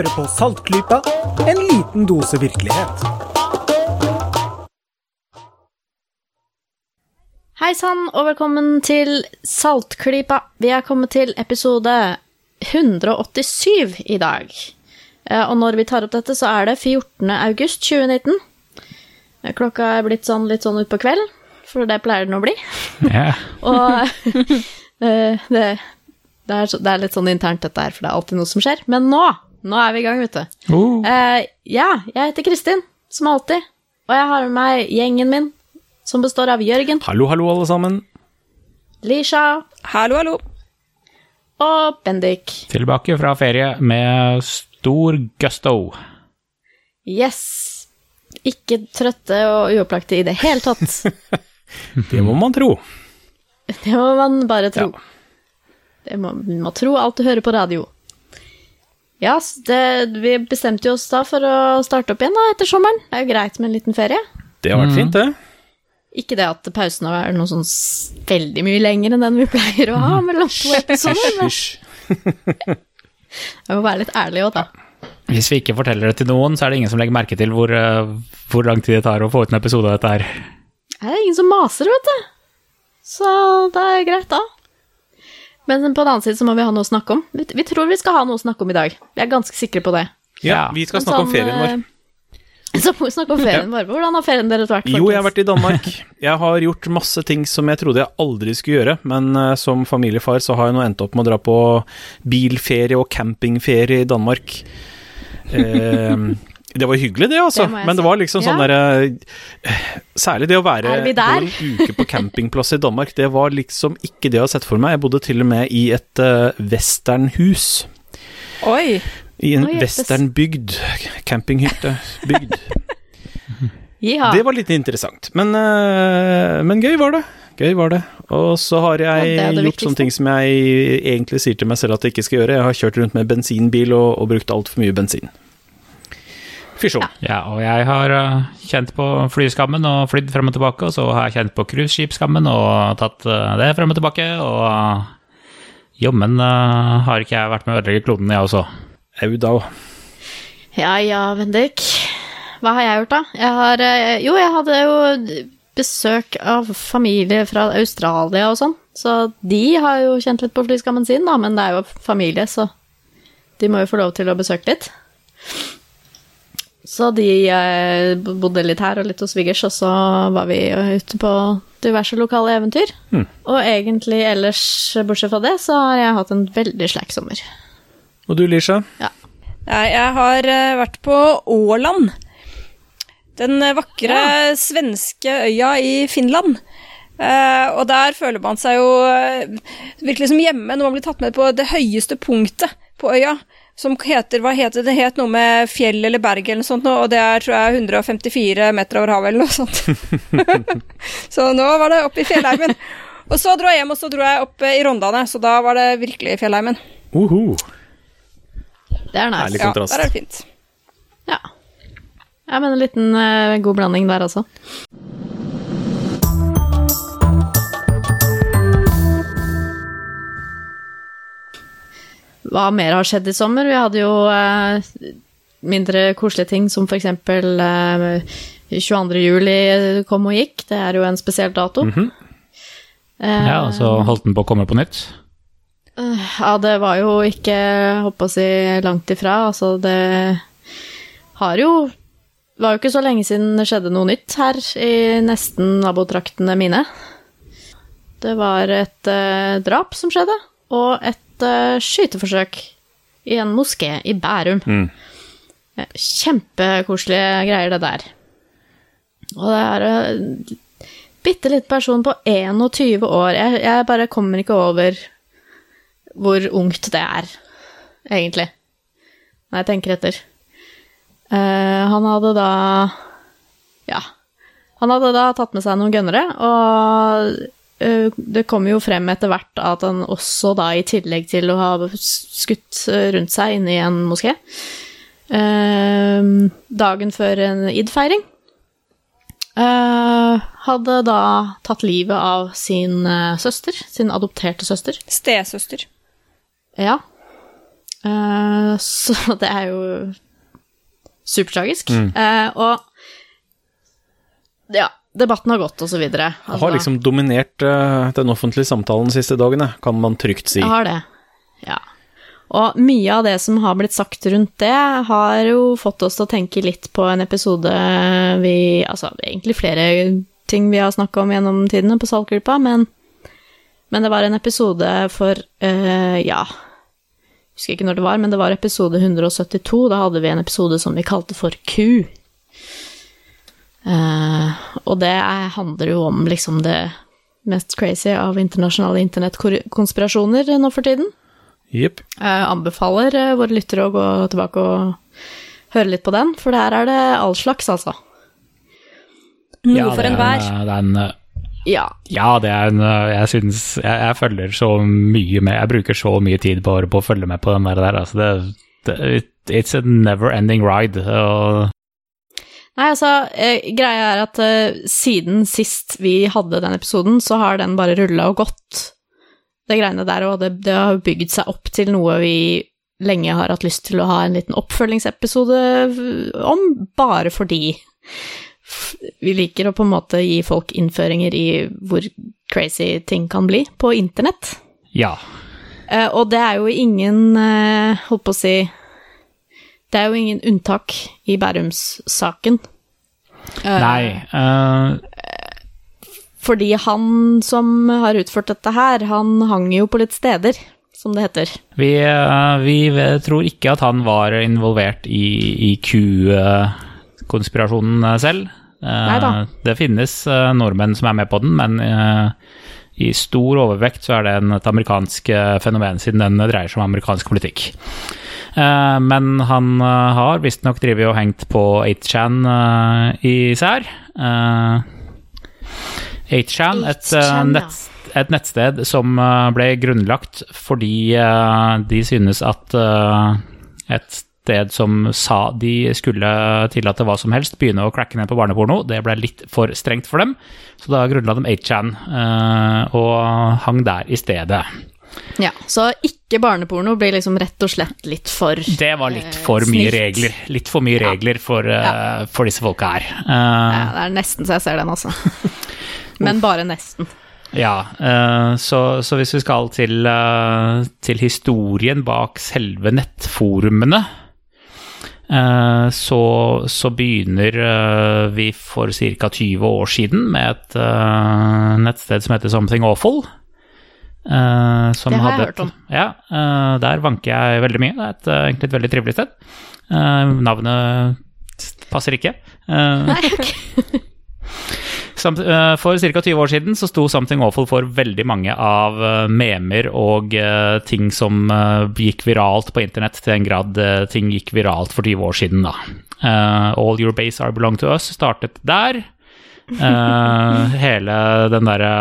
Hører på Saltklypa, en liten dose virkelighet. Hei sann, og velkommen til Saltklypa. Vi er kommet til episode 187 i dag. Eh, Og når vi tar opp dette, så er det 14. august 2019. Eh, Klokka er blitt sånn litt sånn utpå kveld, for det pleier den å bli. Ja. Og eh, det, det, er, så- det er litt sånn internt dette her, for det er alltid noe som skjer. Men nå, nå er vi i gang, vet du. Oh. Eh, ja, jeg heter Kristin, som alltid. Og jeg har med meg gjengen min, som består av Jørgen, Hallo, hallo, alle sammen. Lisha Hallo, hallo. og Bendik. Tilbake fra ferie med stor gusto. Yes. Ikke trøtte og uopplagte i det hele tatt. Det må man tro. Det må man bare tro. Det må, man må tro alt du hører på radio. Ja, det, vi bestemte jo oss da for å starte opp igjen da, etter sommeren. Det er jo greit med en liten ferie. Det har vært fint, det. Ikke det at pausen har vært noe sånn veldig mye lenger enn den vi pleier å ha mellom to episoder. men Hysj. Jeg må være litt ærlig òg, da. Hvis vi ikke forteller det til noen, så er det ingen som legger merke til hvor, eh, hvor lang tid det tar å få ut en episode av dette her. Det er ingen som maser, vet du. Så det er greit, da. Men på den annen side så må vi ha noe å snakke om. Vi, vi tror vi skal ha noe å snakke om i dag. Vi er ganske sikre på det. Ja, vi skal snakke om ferien vår. vår. Så må vi snakke om ferien vår. Hvordan har ferien deres vært? Jo, jeg har vært i Danmark. Jeg har gjort masse ting som jeg trodde jeg aldri skulle gjøre, men uh, som familiefar så har jeg nå endt opp med å dra på bilferie og campingferie i Danmark. Eh, det var hyggelig, det, altså. Det men det var liksom sånn Ja. derre Særlig det å være en uke på campingplass i Danmark, det var liksom ikke det jeg har sett for meg. Jeg bodde til og med i et uh, westernhus. Oi. I en westernbygd. Campinghyttebygd. Det var litt interessant. Men, uh, men gøy var det. Gøy var det. Og så har Ja, jeg det gjort viktigste. sånne ting som jeg egentlig sier til meg selv at jeg ikke skal gjøre. Jeg har kjørt rundt med bensinbil og, og brukt altfor mye bensin. Fysjon. Ja, og jeg har eh, kjent på flyskammen og flydd frem og tilbake, og så har jeg kjent på cruiseskipskammen og tatt eh, det frem og tilbake, og jommen eh, har ikke jeg vært med å ødelegge kloden, jeg også. Au da. Ja ja, Bendik. Hva har jeg gjort, da? Jeg har Jo, jeg hadde jo besøk av familie fra Australia og sånn. Så de har jo kjent litt på flyskammen sin, da, men det er jo familie, så de må jo få lov til å besøke litt. Så de eh, bodde litt her og litt hos svigers, og så var vi ute på diverse lokale eventyr. Og egentlig ellers, bortsett fra det, så har jeg hatt en veldig slack sommer. Og du, Lisha? Ja. jeg har eh, vært på Åland. Den vakre vakre svenske øya i Finland. Eh, og der føler man seg jo eh, virkelig som hjemme når man blir tatt med på det høyeste punktet på øya. Som heter, hva heter det? Det het noe med fjell eller berg eller noe sånt, og det er tror jeg 154 meter over havet eller noe sånt. så nå var det oppe i fjellheimen. Og så dro jeg hjem, og så dro jeg opp i Rondane, så da var det virkelig fjellheimen. Uhu. Det er nice. Herlig Ja, kontrast. der er det fint. Ja. ja, men en liten uh, god blanding der også. Hva mer har skjedd i sommer? Vi hadde jo eh, mindre koselige ting, som eksempel eh, 22. juli kom og gikk. Det er jo en spesiell dato. Eh, Ja, og så holdt den på å komme på nytt. ja, det var jo ikke, håper å si, langt ifra. Altså, det har jo Det var jo ikke så lenge siden det skjedde noe nytt her i nesten nabotraktene mine. Det var et eh, drap som skjedde, og et eh, skyteforsøk i en moské i Bærum. Mm. Kjempekoselige greier, det der. Og det er en bitte liten person på 21 år. Jeg, jeg bare kommer ikke over hvor ungt det er, egentlig. Når jeg tenker etter. Uh, han hadde da Ja. Han hadde da tatt med seg noen gønnere, og eh, det kom jo frem etter hvert at han også da, i tillegg til å ha skutt eh, rundt seg inne i en moské eh, Dagen før en id-feiring eh, hadde da tatt livet av sin eh, søster, sin adopterte søster. Stesøster. Ja. Eh, så det er jo supertragisk. Mm. og ja, debatten har gått, videre. Altså, Har liksom dominert uh, den offentlige samtalen de siste dagene, kan man trygt si. Jeg har det, ja. Og mye av det som har blitt sagt rundt det, har jo fått oss til å tenke litt på en episode vi Altså, egentlig flere ting vi har snakka om gjennom tidene på Saltgruppa, men, men det var en episode for uh, Ja, husker ikke når det var, men det var episode 172. Da hadde vi en episode som vi kalte for Q. Eh, og det er, handler jo om liksom det mest crazy av internasjonale internettkonspirasjoner nå for tiden. Yep. Jeg anbefaler eh, våre lyttere å gå tilbake og høre litt på den, for der er det all slags, altså. Noe Ja, for er enhver. en, eh, Ja. Ja, det er en eh, Jeg syns jeg, jeg følger så mye med Jeg bruker så mye tid på, på å følge med på den der. der altså det, det, it's a never ending ride. Og Nei, altså, eh, greia er at eh, siden sist vi hadde den episoden, så har den bare rulla og gått, det greiene der, og det, det har bygd seg opp til noe vi lenge har hatt lyst til å ha en liten oppfølgingsepisode om, bare fordi vi liker å på en måte gi folk innføringer i hvor crazy ting kan bli på internett. ja. Eh, og det er jo ingen, eh, holdt på å si Det er jo ingen unntak i Bærums-saken. Eh, Nei. Uh... Fordi han som har utført dette her, han hang jo på litt steder, som det heter. vi, uh, vi tror ikke at han var involvert i, i Q-konspirasjonen selv. Eh, Neida. Det finnes nordmenn som er med på den, men i stor overvekt så er det en, et amerikansk fenomen, siden den dreier seg om amerikansk politikk. Eh, men han eh, har visstnok drevet og hengt på 8chan uh, især. Uh, 8chan, et, eh, 8chan, ja. nett, et nettsted som eh, ble grunnlagt fordi eh, de synes at eh, et sted som sa de skulle tillate hva som helst, begynne å cracke ned på barneporno, det ble litt for strengt for dem. Så da grunnla de 8chan eh, og hang der i stedet. Ja, Så ikke barneporno blir liksom rett og slett litt for Det var litt for for mye snilt. regler. Litt for mye regler for, eh, for disse folka her. Uh, ja, Det er nesten så jeg ser den, altså. Men bare nesten. Ja, eh, så, så hvis vi skal til, eh, til historien bak selve nettforumene, eh, så, så begynner eh, vi for ca. 20 år siden med et eh, nettsted som heter Something Awful. Som Det har jeg hørt om. Et, ja, uh, der vanker jeg veldig mye. Det er et, uh, egentlig et veldig trivelig sted. Navnet passer ikke. Samt, For ca. 20 år siden så sto Something Awful for veldig mange av memer og ting som gikk viralt på internett, til en grad ting gikk viralt for 20 år siden. da. All Your Base Are Belong To Us startet der. Hele den derre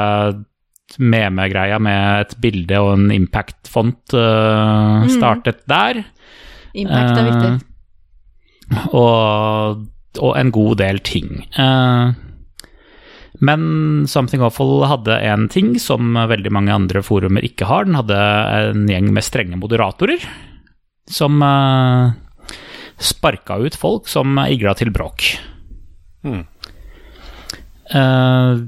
memegreia med et bilde og en impact-font uh, startet der. Impact er viktig. Eh, og, og en god del ting. Uh, men Something Awful hadde en ting som veldig mange andre forumer ikke har. Den hadde en gjeng med strenge moderatorer som uh, sparka ut folk som igla til bråk. Mm. Eh,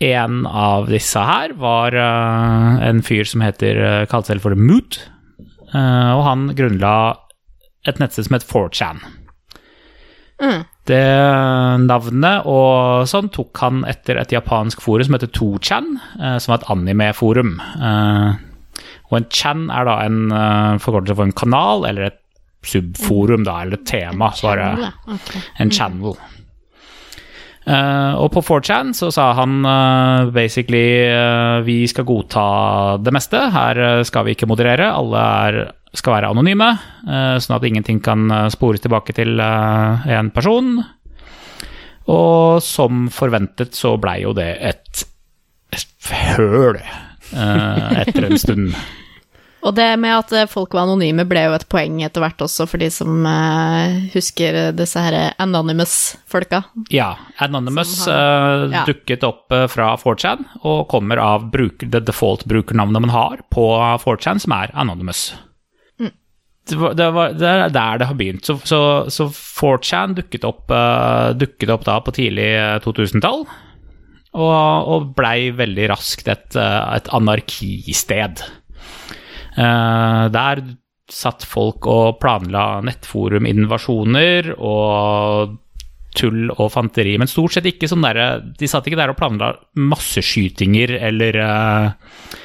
en av disse her var uh, en fyr som heter, uh, kalte selv for Moot, Uh, og han grunnla et nettsted som het 4chan. Mm. Det navnet og sånn tok han etter et japansk forum som heter 2chan, uh, som var et anime-forum. Eh, og en chan er da en eh, forkortelse for en kanal, eller et subforum, da, eller et tema. Så var det Ja, en channel. Eh, og på 4chan så sa han uh, basically uh, vi skal godta det meste. Her skal vi ikke moderere. Alle er, skal være anonyme, sånn at ingenting kan spores tilbake til uh, en person. Og som forventet så blei jo det et, høl etter en stund. Og det med at eh, folk var anonyme ble jo et poeng etter hvert også, for de som eh, husker disse her Anonymous-folka. Ja, Anonymous har- eh, ja. dukket opp eh, fra 4chan, og kommer av bruker, det default-brukernavnet man har på 4chan, som er Anonymous. det, var, det, var, det er der det har begynt. Så, så, så 4chan dukket opp, uh, dukket opp da på tidlig 2000-tall. Og, og blei veldig raskt et, et anarkisted. Uh, der satt folk og planla nettforuminvasjoner og tull og fanteri, men stort sett ikke sånn derre De satt ikke der og planla masseskytinger eller uh,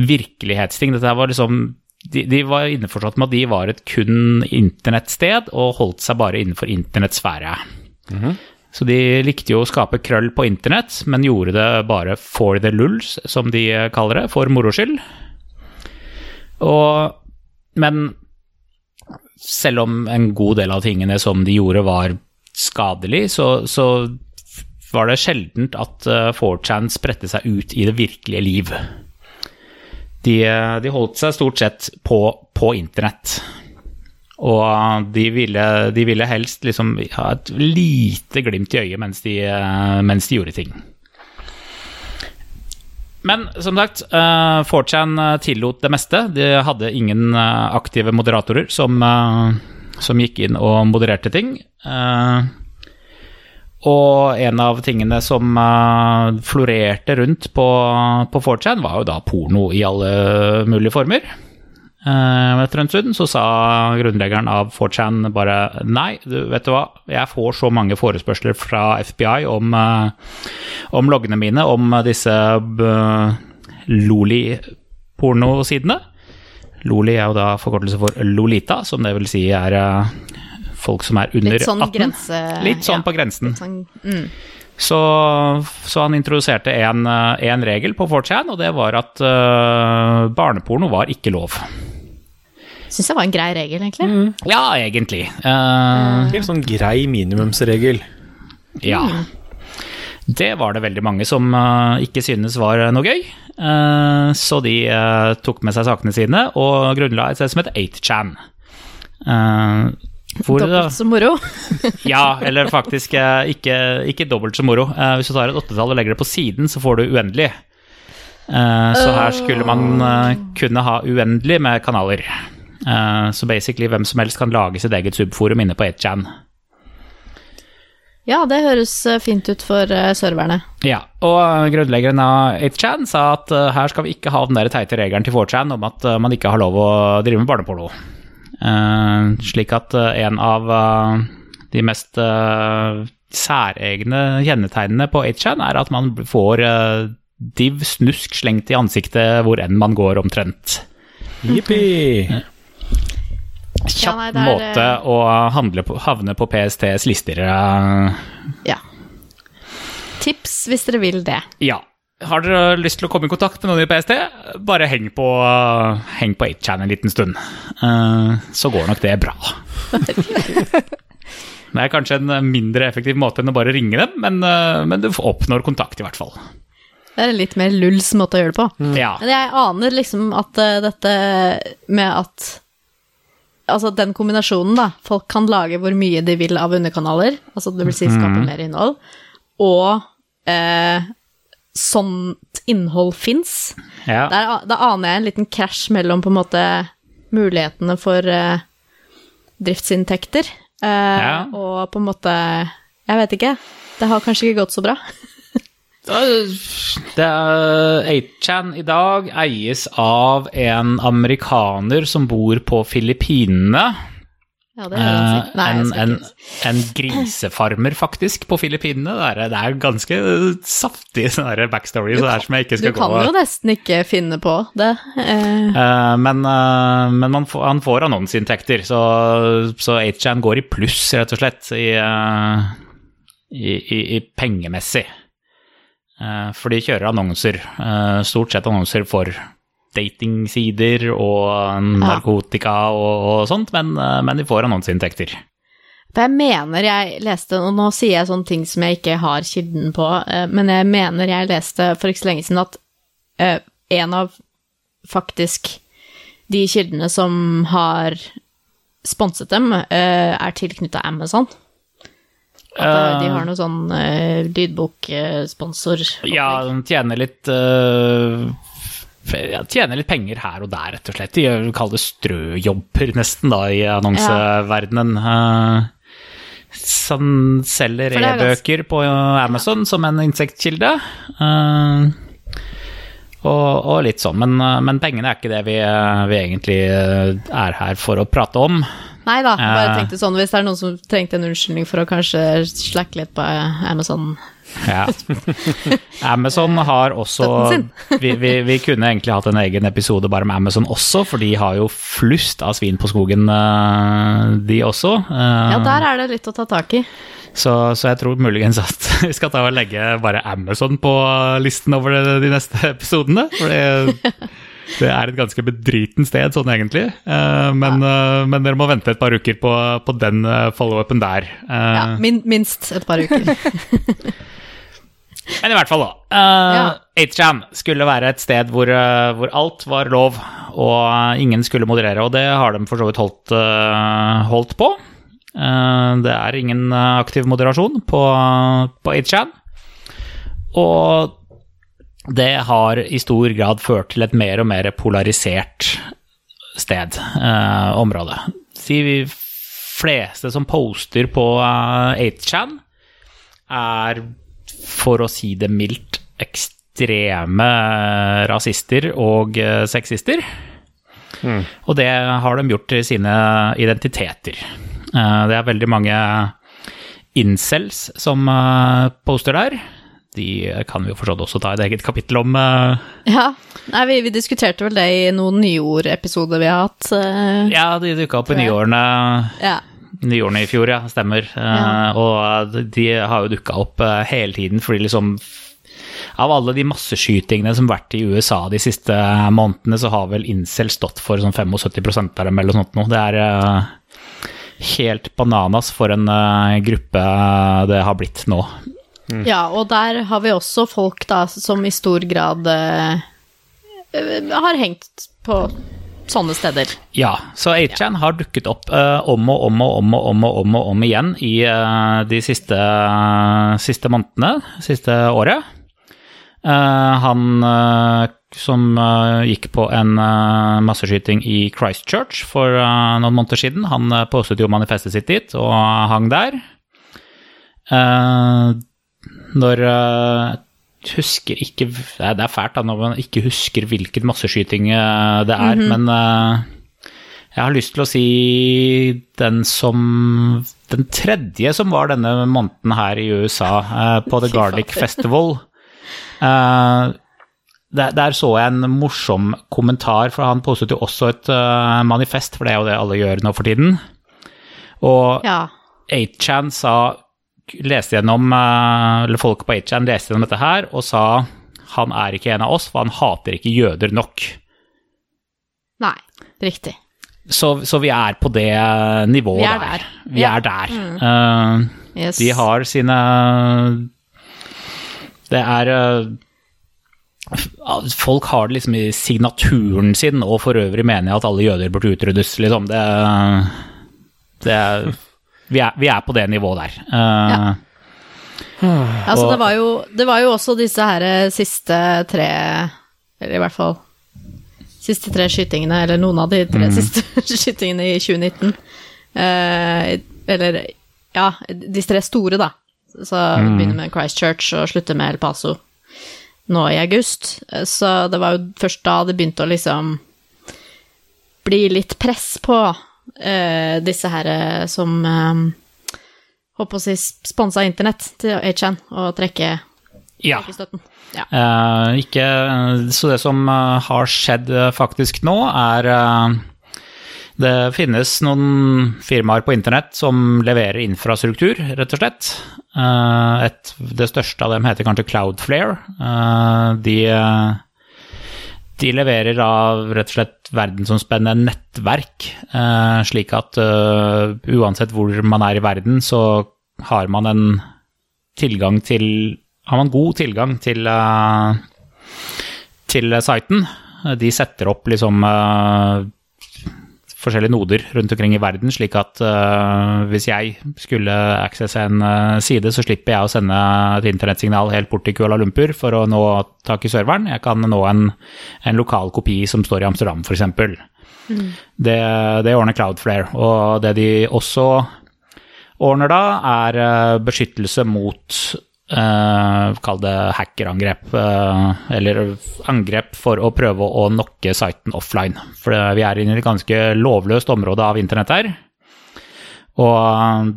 virkelighetsting. Dette var liksom de, de, var innforstått med at de var et kun internettsted og holdt seg bare innenfor internettsfære. Mm -hmm. Så de likte jo å skape krøll på internett, men gjorde det bare for the lulls, som de kaller det, for moro skyld. Og, men selv om en god del av tingene som de gjorde, var skadelig, så, så var det sjeldent at 4chan spredte seg ut i det virkelige liv de, de holdt seg stort sett på, på internett. Og de ville, de ville, helst liksom ha et lite glimt i øyet mens de, mens de gjorde ting. Men som sagt, uh, 4chan tillot det meste. De hadde ingen uh, aktive moderatorer som, som, gikk inn og modererte ting. Og en av tingene som florerte rundt på, på 4chan, var jo da porno i alle mulige former. Uh, etter en stund så sa grunnleggeren av 4chan bare nei, du, vet du hva, jeg får så mange forespørsler fra FBI om, uh, om loggene mine om disse uh, Loli-pornosidene. Loli er jo da forkortelse for Lolita, som det vil si er folk som er under Litt sånn 18. Grense, Litt sånn ja. på grensen. Sånn, mm. Så, så, han introduserte en, en regel på 4chan, og det var at uh, barneporno var ikke lov. Syns jeg var en grei regel, egentlig. Mm. Ja, egentlig. Uh, Helt sånn grei minimumsregel. Ja. Det var det veldig mange som uh, ikke synes var noe gøy. Uh, så de uh, tok med seg sakene sine og grunnla et sted som het 8chan. Hvor, dobbelt så moro. ja, eller faktisk ikke, ikke dobbelt så moro. hvis du tar et åttetall og legger det på siden, så får du uendelig. så her skulle man kunne ha uendelig med kanaler. Så basically hvem som helst kan lage sitt eget subforum inne på 8chan. Ja, det høres fint ut for serverne. Ja, og grunnleggeren av 8chan sa at her skal vi ikke ha den der teite regelen til 4chan om at man ikke har lov å drive med barneporno. Uh, slik at en av uh, de mest særegne kjennetegnene på 8chan er at man får div snusk slengt i ansiktet hvor enn man går, omtrent. Jippi! Kjapp Ja, nei, er, måte å handle på, havne på PSTs lister. Ja. Tips hvis dere vil det. Ja. Har dere lyst til å komme i kontakt med noen i PST, bare heng på, heng på 8chan en liten stund. Eh, så går nok det bra. Det er kanskje en mindre effektiv måte enn å bare ringe dem, men, eh, men du oppnår kontakt i hvert fall. Det er en litt mer lulls måte å gjøre det på. Ja. Men jeg aner liksom at eh, dette med at Altså den kombinasjonen, da. Folk kan lage hvor mye de vil av underkanaler, altså det vil si skape mer innhold, og eh, sånt innhold fins. ja. Da aner jeg en liten krasj mellom på en måte mulighetene for eh, driftsinntekter eh, Ja. og på en måte Jeg vet ikke. Det har kanskje ikke gått så bra. Det er 8chan i dag eies av en amerikaner som bor på Filippinene. Ja, det. Nei, en, en, en grisefarmer, faktisk, på Filippinene. Det det er ganske saftig sånn backstory backstory, så som jeg ikke Du kan gå jo nesten ikke finne på det. Eh, Eh, men eh, men man får, han får annonseinntekter, så, så 8chan går i pluss, rett og slett, i, eh, i, i, i pengemessig. Eh, for de kjører annonser, eh, stort sett annonser for datingsider og narkotika og, og sånt, men, eh, men de får annonseinntekter. For jeg mener jeg leste, og nå sier jeg sånne ting som jeg ikke har kilden på, eh, men jeg mener jeg leste for ikke så lenge siden at eh, en av faktisk de kildene som har sponset dem, eh, er tilknyttet Amazon. At eh, de har noe sånn uh, lydboksponsor. Ja, de tjener litt uh, Tjener litt penger her og der, rett og slett. De gjør- kaller det strøjobber, nesten, da, i annonseverdenen. Uh, Som selger er e-bøker på Amazon som en insektkilde. Uh, og, og litt sånn. Men, eh, men pengene er ikke det vi, eh, vi egentlig eh, er her for å prate om. Nei da, bare Eh. tenkte sånn hvis det er noen som trengte en unnskyldning for å kanskje slacke litt på Amazon. Ja. Amazon har også vi, vi, vi kunne egentlig hatt en egen episode bare med Amazon også, for de har jo flust av svin på skogen, eh, de også. Eh, Ja, der er det litt å ta tak i. så, så jeg tror muligens at vi skal ta og legge bare Amazon på listen over de, de neste episodene. For det, det er et ganske bedriten sted, sånn egentlig. Eh, men, ja. men dere må vente et par uker på, på den eh, follow-upen der. Eh, Ja, min, minst et par uker. Men i hvert fall, da. Uh, Ja. 8chan skulle være et sted hvor, eh, hvor alt var lov, og ingen skulle moderere. Og det har de for så vidt holdt, eh, holdt på. Eh, det er ingen eh, aktiv moderasjon på, på 8chan. Og det har i stor grad ført til et mer og mer polarisert sted, eh, område. De fleste som poster på eh, 8chan, er, for å si det mildt, ekstreme eh, rasister og eh, sexister. Og det har de gjort til sine identiteter. Eh, Det er veldig mange incels som eh, poster der. De kan vi jo forstått også ta et eget kapittel om. eh, Ja, Nei, vi, vi diskuterte vel det i noen nyord-episoder vi har hatt. Uh, Ja, de dukka opp i nyårene ja. nyårene i fjor, ja. Stemmer. Ja. Uh, og de har jo dukka opp uh, hele tiden, fordi liksom Av alle de masseskytingene som har vært i USA de siste månedene, så har vel incel stått for sånn 75 av dem, eller noe sånt noe. Det er eh, helt bananas for en eh, gruppe det har blitt nå. Ja, og der har vi også folk da som i stor grad eh, eh, har hengt på sånne steder. Ja, så Achan ja. har dukket opp uh, om og om og om og om og om, og om igjen i uh, de siste, siste månedene, siste året. Han som gikk på en masseskyting i Christchurch for noen måneder siden, han postet jo manifestet sitt dit og hang der. Når uh, husker ikke Det er- fælt da, når man ikke husker hvilken masseskyting eh, det er, men uh, jeg har lyst til å si den som Den tredje som var denne måneden her i USA, på The Garlic. Festival. Der, der så jeg en morsom kommentar, for han postet jo også et uh, manifest, for det er jo det alle gjør nå for tiden. Og Ja. 8chan sa leste gjennom, eh, eller folk på 8chan leste gjennom dette her og sa han er ikke en av oss, for han hater ikke jøder nok. Nei, riktig. Så, så vi er på det nivået Vi er der. der. Vi Ja. er der. Eh, Yes. de har sine Det er uh, Folk har det liksom i signaturen sin, og for øvrig mener jeg at alle jøder burde utryddes, liksom. Det, det vi, er, vi er på det nivået der. Uh, Ja. Altså, Og- det var, jo, det var jo også disse her eh, siste tre Eller i hvert fall siste tre skytingene, eller noen av de tre Mm. siste skytingene i 2019. Uh, eller ja, de tre store, da. Så Mm. begynner med Christchurch og slutter med El Paso nå i august. Eh, Så det var jo først da det begynte å liksom bli litt press på eh, disse her uh, som eh, Håper å si sponsa internett til H&N og trekke, ja. trekke støtten. Ja. Uh, ikke, så det som har skjedd faktisk nå, er Det finnes noen firmaer på internett som leverer infrastruktur, rett og slett. Et, det største av dem heter kanskje Cloudflare. De, de leverer da rett og slett verdensomspennende nettverk, eh, slik at eh, uansett hvor man er i verden, så har man en tilgang til Har man god tilgang til, eh, til siten. De setter opp liksom forskjellige noder rundt omkring i verden, slik at uh, hvis jeg skulle accesse en uh, side, så slipper jeg å sende et internettsignal helt bort til Kuala Lumpur for å nå tak i serveren. Jeg kan nå en, en lokal kopi som står i Amsterdam, f.eks. Mm. Det, det ordner Cloudflare. Og det de også ordner da, er eh, beskyttelse mot Uh, Kall det hackerangrep, uh, eller angrep for å prøve å nokke siten offline. For vi er inne i et ganske lovløst område av internett her. Og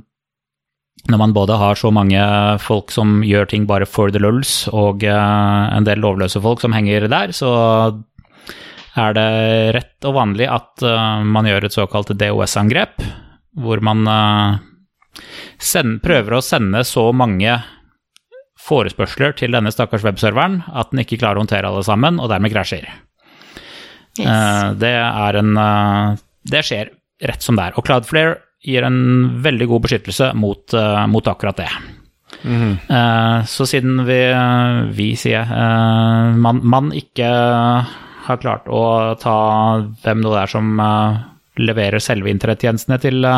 når man både har så mange folk som gjør ting bare for the lulls, og en del lovløse folk som henger der, så er det rett og vanlig at man gjør et såkalt DOS-angrep, hvor man send, prøver å sende så mange forespørsler til denne stakkars webserveren at den ikke klarer å håndtere alle sammen, og dermed krasjer. Yes. Eh, det er en eh, Det skjer rett som det er. Og Cloudflare gir en veldig god beskyttelse mot, eh, mot akkurat det. Mm. Så siden vi, vi sier man, man, ikke har klart å ta hvem det er som leverer selve internettjenestene til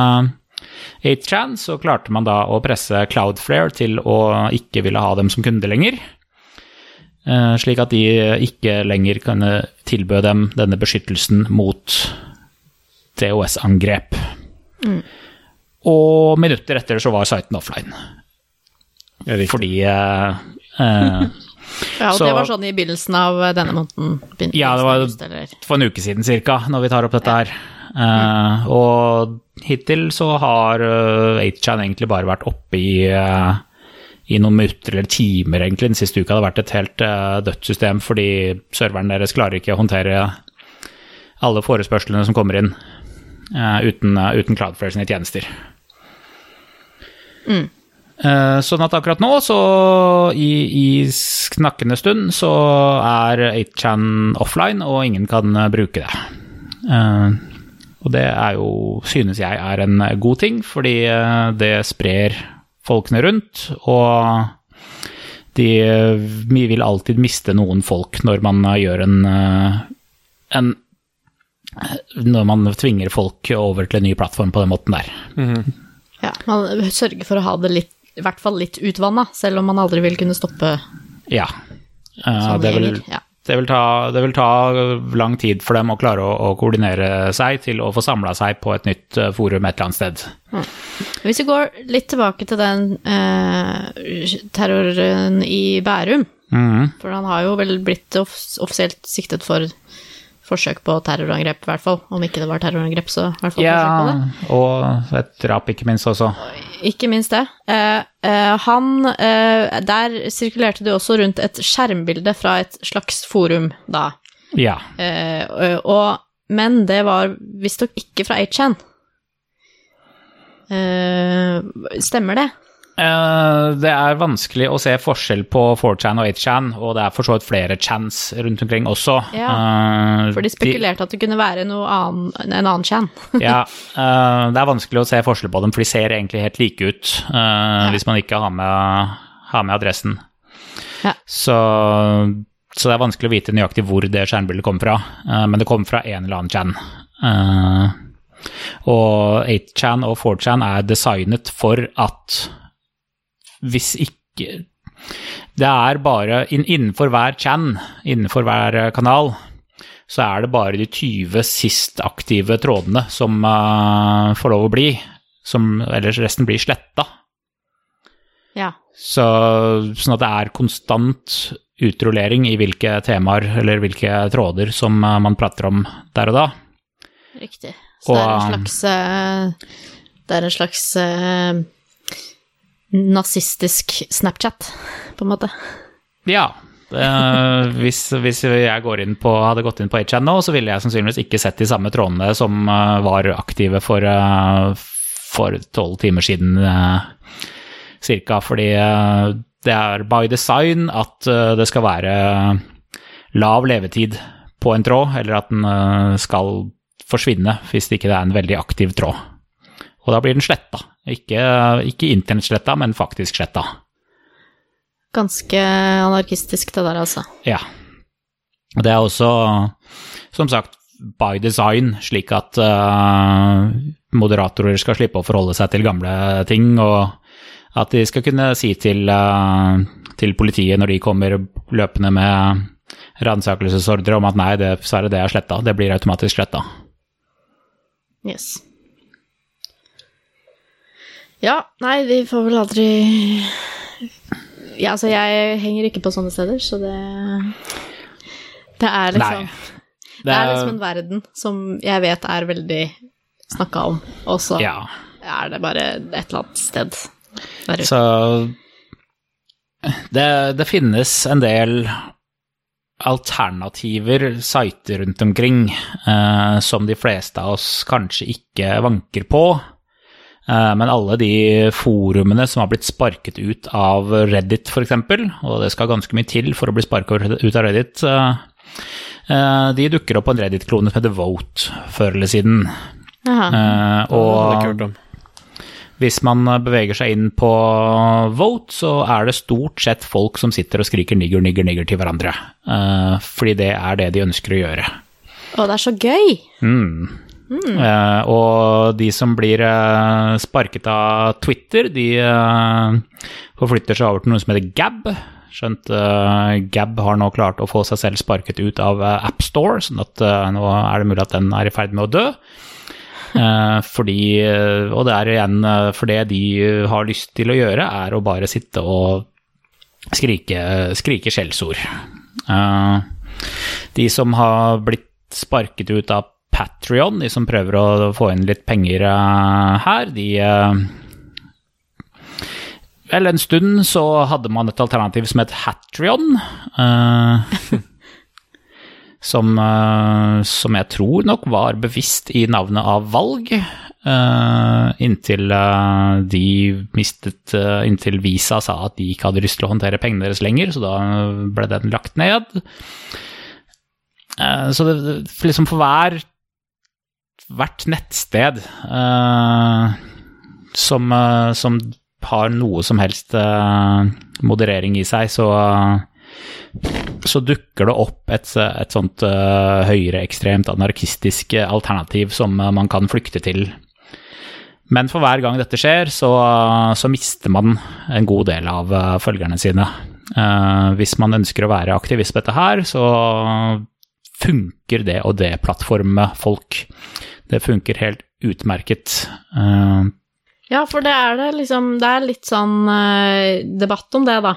8chan, så klarte man da å presse Cloudflare til å ikke ville ha dem som kunde lenger. Eh, slik at de ikke lenger kunne tilbø dem denne beskyttelsen mot DOS-angrep. Mm. Og minutter etter så var siten offline. Fordi eh, eh, Ja, og så, det var sånn i begynnelsen av denne måneden? Ja, det var for en uke siden cirka, når vi tar opp dette her. Uh, og hittil så har uh, eh, 8chan egentlig bare vært oppe i, uh, i noen minutter eller timer, egentlig. Den siste uka har det vært et helt uh, dødt system fordi serveren deres klarer ikke å håndtere alle forespørslene som kommer inn uten, uten Cloudflare sine tjenester. Mm. Sånn at akkurat nå, så i, i snakkende stund, så er 8chan offline, og ingen kan bruke det. Og det er jo, synes jeg er en god ting, fordi eh, det sprer folkene rundt. Og de, vi vil alltid miste noen folk når man gjør en, eh, en Når man tvinger folk over til en ny plattform på den måten der. Mm -hmm. Ja, man sørger for å ha det litt, i hvert fall litt utvanna, selv om man aldri vil kunne stoppe Ja. Det, vil, ja det vil, ta, det vil, ta, lang tid for dem å klare å, å koordinere seg til å få samla seg på et nytt eh, forum et eller annet sted. Mm. Hvis vi går litt tilbake til den eh, terroren i Bærum, mm. for han har jo vel blitt off offisielt siktet for forsøk på terrorangrep, i hvert fall. Om ikke det var terrorangrep, så i hvert fall ja, forsøk på det. Og et drap, ikke minst også. Ikke minst det. Eh, eh, han eh, Der sirkulerte det også rundt et skjermbilde fra et slags forum, da. Ja. Eh, og, men det var visstnok ikke fra 8chan. Eh, stemmer det? Eh, det er vanskelig å se forskjell på 4chan og 8chan, og det er for så vidt flere chans rundt omkring også. Ja, eh, for de spekulerte at det kunne være annen, en annen chan. ja, eh, det er vanskelig å se forskjell på dem, for de ser egentlig helt like ut ja. hvis man ikke har med, har med adressen. Ja. Så, så, det er vanskelig å vite nøyaktig hvor det skjermbildet kom fra, men det kom fra en eller annen chan. Og 8chan og 4chan er designet for at hvis ikke Det er bare innenfor hver chan, innenfor hver eh, kanal, så er det bare de 20 sist aktive trådene som uh, får lov å bli. Som, ellers resten blir sletta. Ja. Så, sånn at det er konstant utrullering i hvilke temaer eller hvilke tråder som uh, man prater om der og da. Riktig. Så og, det er en slags uh, Det er en slags nazistisk Snapchat, på en måte. Ja. Eh, hvis, hvis, jeg på, hadde gått inn på HN nå, så ville jeg sannsynligvis ikke sett de samme trådene som uh, var aktive for uh, tolv timer siden uh, cirka. Fordi det er by design at det skal være lav levetid på en tråd, eller at den skal forsvinne hvis det ikke er en veldig aktiv tråd. Og da blir den sletta. Ikke, ikke internettsletta, men faktisk sletta. Ganske anarkistisk det der, altså. Ja. Og det er også, som sagt, by design, slik at uh, moderatorer skal slippe å forholde seg til gamle ting, og at de skal kunne si til, uh, til politiet når de kommer løpende med ransakelsesordre om at nei, det, er det det er sletta. Det blir automatisk sletta. Yes. Ja, nei, vi får vel aldri Ja, altså, jeg henger ikke på sånne steder, så det Det er liksom Nei. Det er liksom en verden som jeg vet er veldig snakka om, og så Ja. er det bare et eller annet sted der ute. Så det, det finnes en del alternativer, sider rundt omkring, eh, som de fleste av oss kanskje ikke vanker på. Eh, men alle de forumene som har blitt sparket ut av Reddit, f.eks., og det skal ganske mye til for å bli sparket ut av Reddit, eh, eh, de dukker opp på en Reddit-klone som heter Vote, før eller siden. Eh, ikke og hvis man beveger seg inn på Vote, så er det stort sett folk som sitter og skriker nigger, nigger, nigger til hverandre. Eh, fordi det er det de ønsker å gjøre. Å, det er så gøy! Mm. Eh, og de som blir eh, sparket av Twitter, de eh, forflytter seg over til noe som heter Gab. Skjønt Gab har nå klart å få seg selv sparket ut av uh, AppStore, sånn at nå er det mulig at den er i ferd med å dø. Fordi, og det er igjen for det de har lyst til å gjøre, er å bare sitte og skrike, skrike skjellsord. De som har blitt sparket ut av Patrion, de som prøver å få inn litt penger eh, her, de eh, Vel, en stund så hadde man et alternativ som het Hatrion. eh, som, som jeg tror nok var bevisst i navnet av valg. inntil de mistet Inntil Visa sa at de ikke hadde lyst til å håndtere pengene deres lenger, så da ble den lagt ned. Så det, liksom for hver hvert nettsted eh, som, eh, som har noe som helst eh, moderering i seg, så, så dukker det opp et, et sånt uh, høyreekstremt anarkistisk alternativ som eh, man kan flykte til. Men for hver gang dette skjer, så, så mister man en god del av følgerne sine. Eh, hvis man ønsker å være aktivist på dette her, så funker det og det plattformet, folk. Det funker helt utmerket. Uh, Ja, for det er det liksom Det er litt sånn uh, debatt om det, da.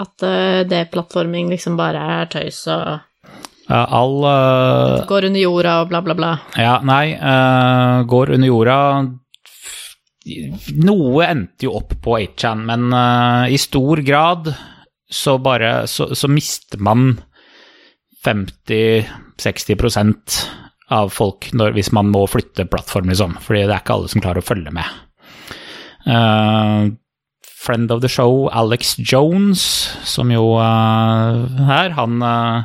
At uh, deplattforming liksom bare er tøys og all eh, går under jorda og bla, bla, bla. Ja, nei, eh, går under jorda Noe endte jo opp på 8chan, men eh, i stor grad så bare Så, så mister man 50-60% av folk når, hvis man må flytte plattform, liksom. Fordi det er ikke alle som klarer å følge med. Uh, friend of the show, Alex Jones, som jo uh, her, han uh,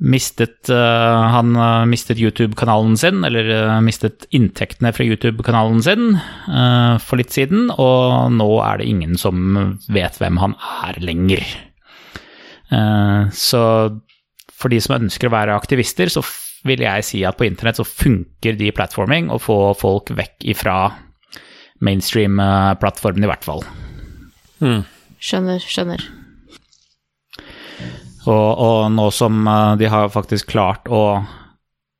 mistet, uh, han uh, mistet YouTube-kanalen sin, eller uh, mistet inntektene fra YouTube-kanalen sin eh, for litt siden, og nå er det ingen som vet hvem han er lenger. Eh, så for de som ønsker å være aktivister, så vil jeg si at på internett så funker de platforming å få folk vekk ifra mainstream-plattformen i hvert fall. Skjønner, skjønner. Og, og nå som eh, de har faktisk klart å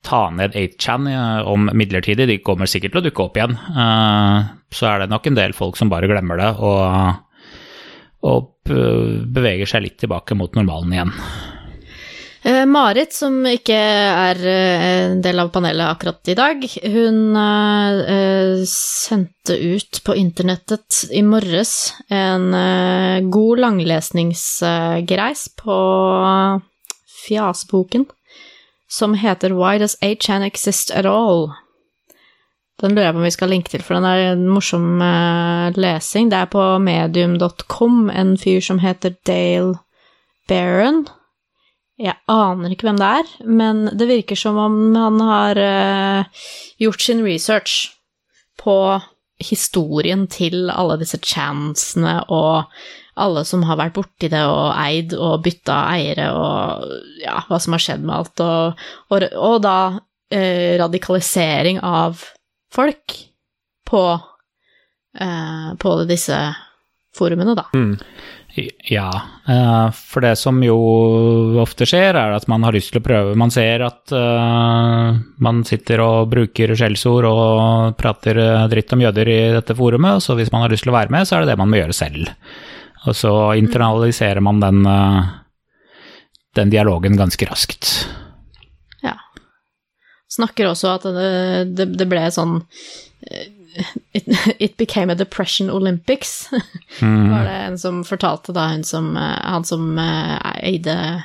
ta ned 8chan eh, om midlertidig, de kommer sikkert til å dukke opp igjen, eh, så er det nok en del folk som bare glemmer det og, og beveger seg litt tilbake mot normalen igjen. Eh, Marit, som ikke er eh, en del av panelet akkurat i dag, hun eh, sendte ut på internettet i morges en god langlesningsgreis på Fjasboken, som heter Why Does 8chan Exist At All? Den lurer jeg på om vi skal linke til, for den er en morsom lesing. Det er på medium.com, en fyr som heter Dale Barron. Jeg aner ikke hvem det er, men det virker som om han har uh, gjort sin research på historien til alle disse chansene og alle som har vært borti det og eid og bytta eiere og ja, hva som har skjedd med alt, og, og, og da uh, radikalisering av folk på, uh, på disse forumene, da. Ja, eh, for det som jo ofte skjer, er at man har lyst til å prøve. Man ser at eh, man sitter og bruker skjellsord og prater eh, dritt om jøder i dette forumet, så hvis man har lyst til å være med, så er det det man må gjøre selv. Og så internaliserer man den, den dialogen ganske raskt. Ja. Snakker også at det, det, det ble sånn it, it became a depression Olympics, var det en som fortalte da som, eh, han som eh, eide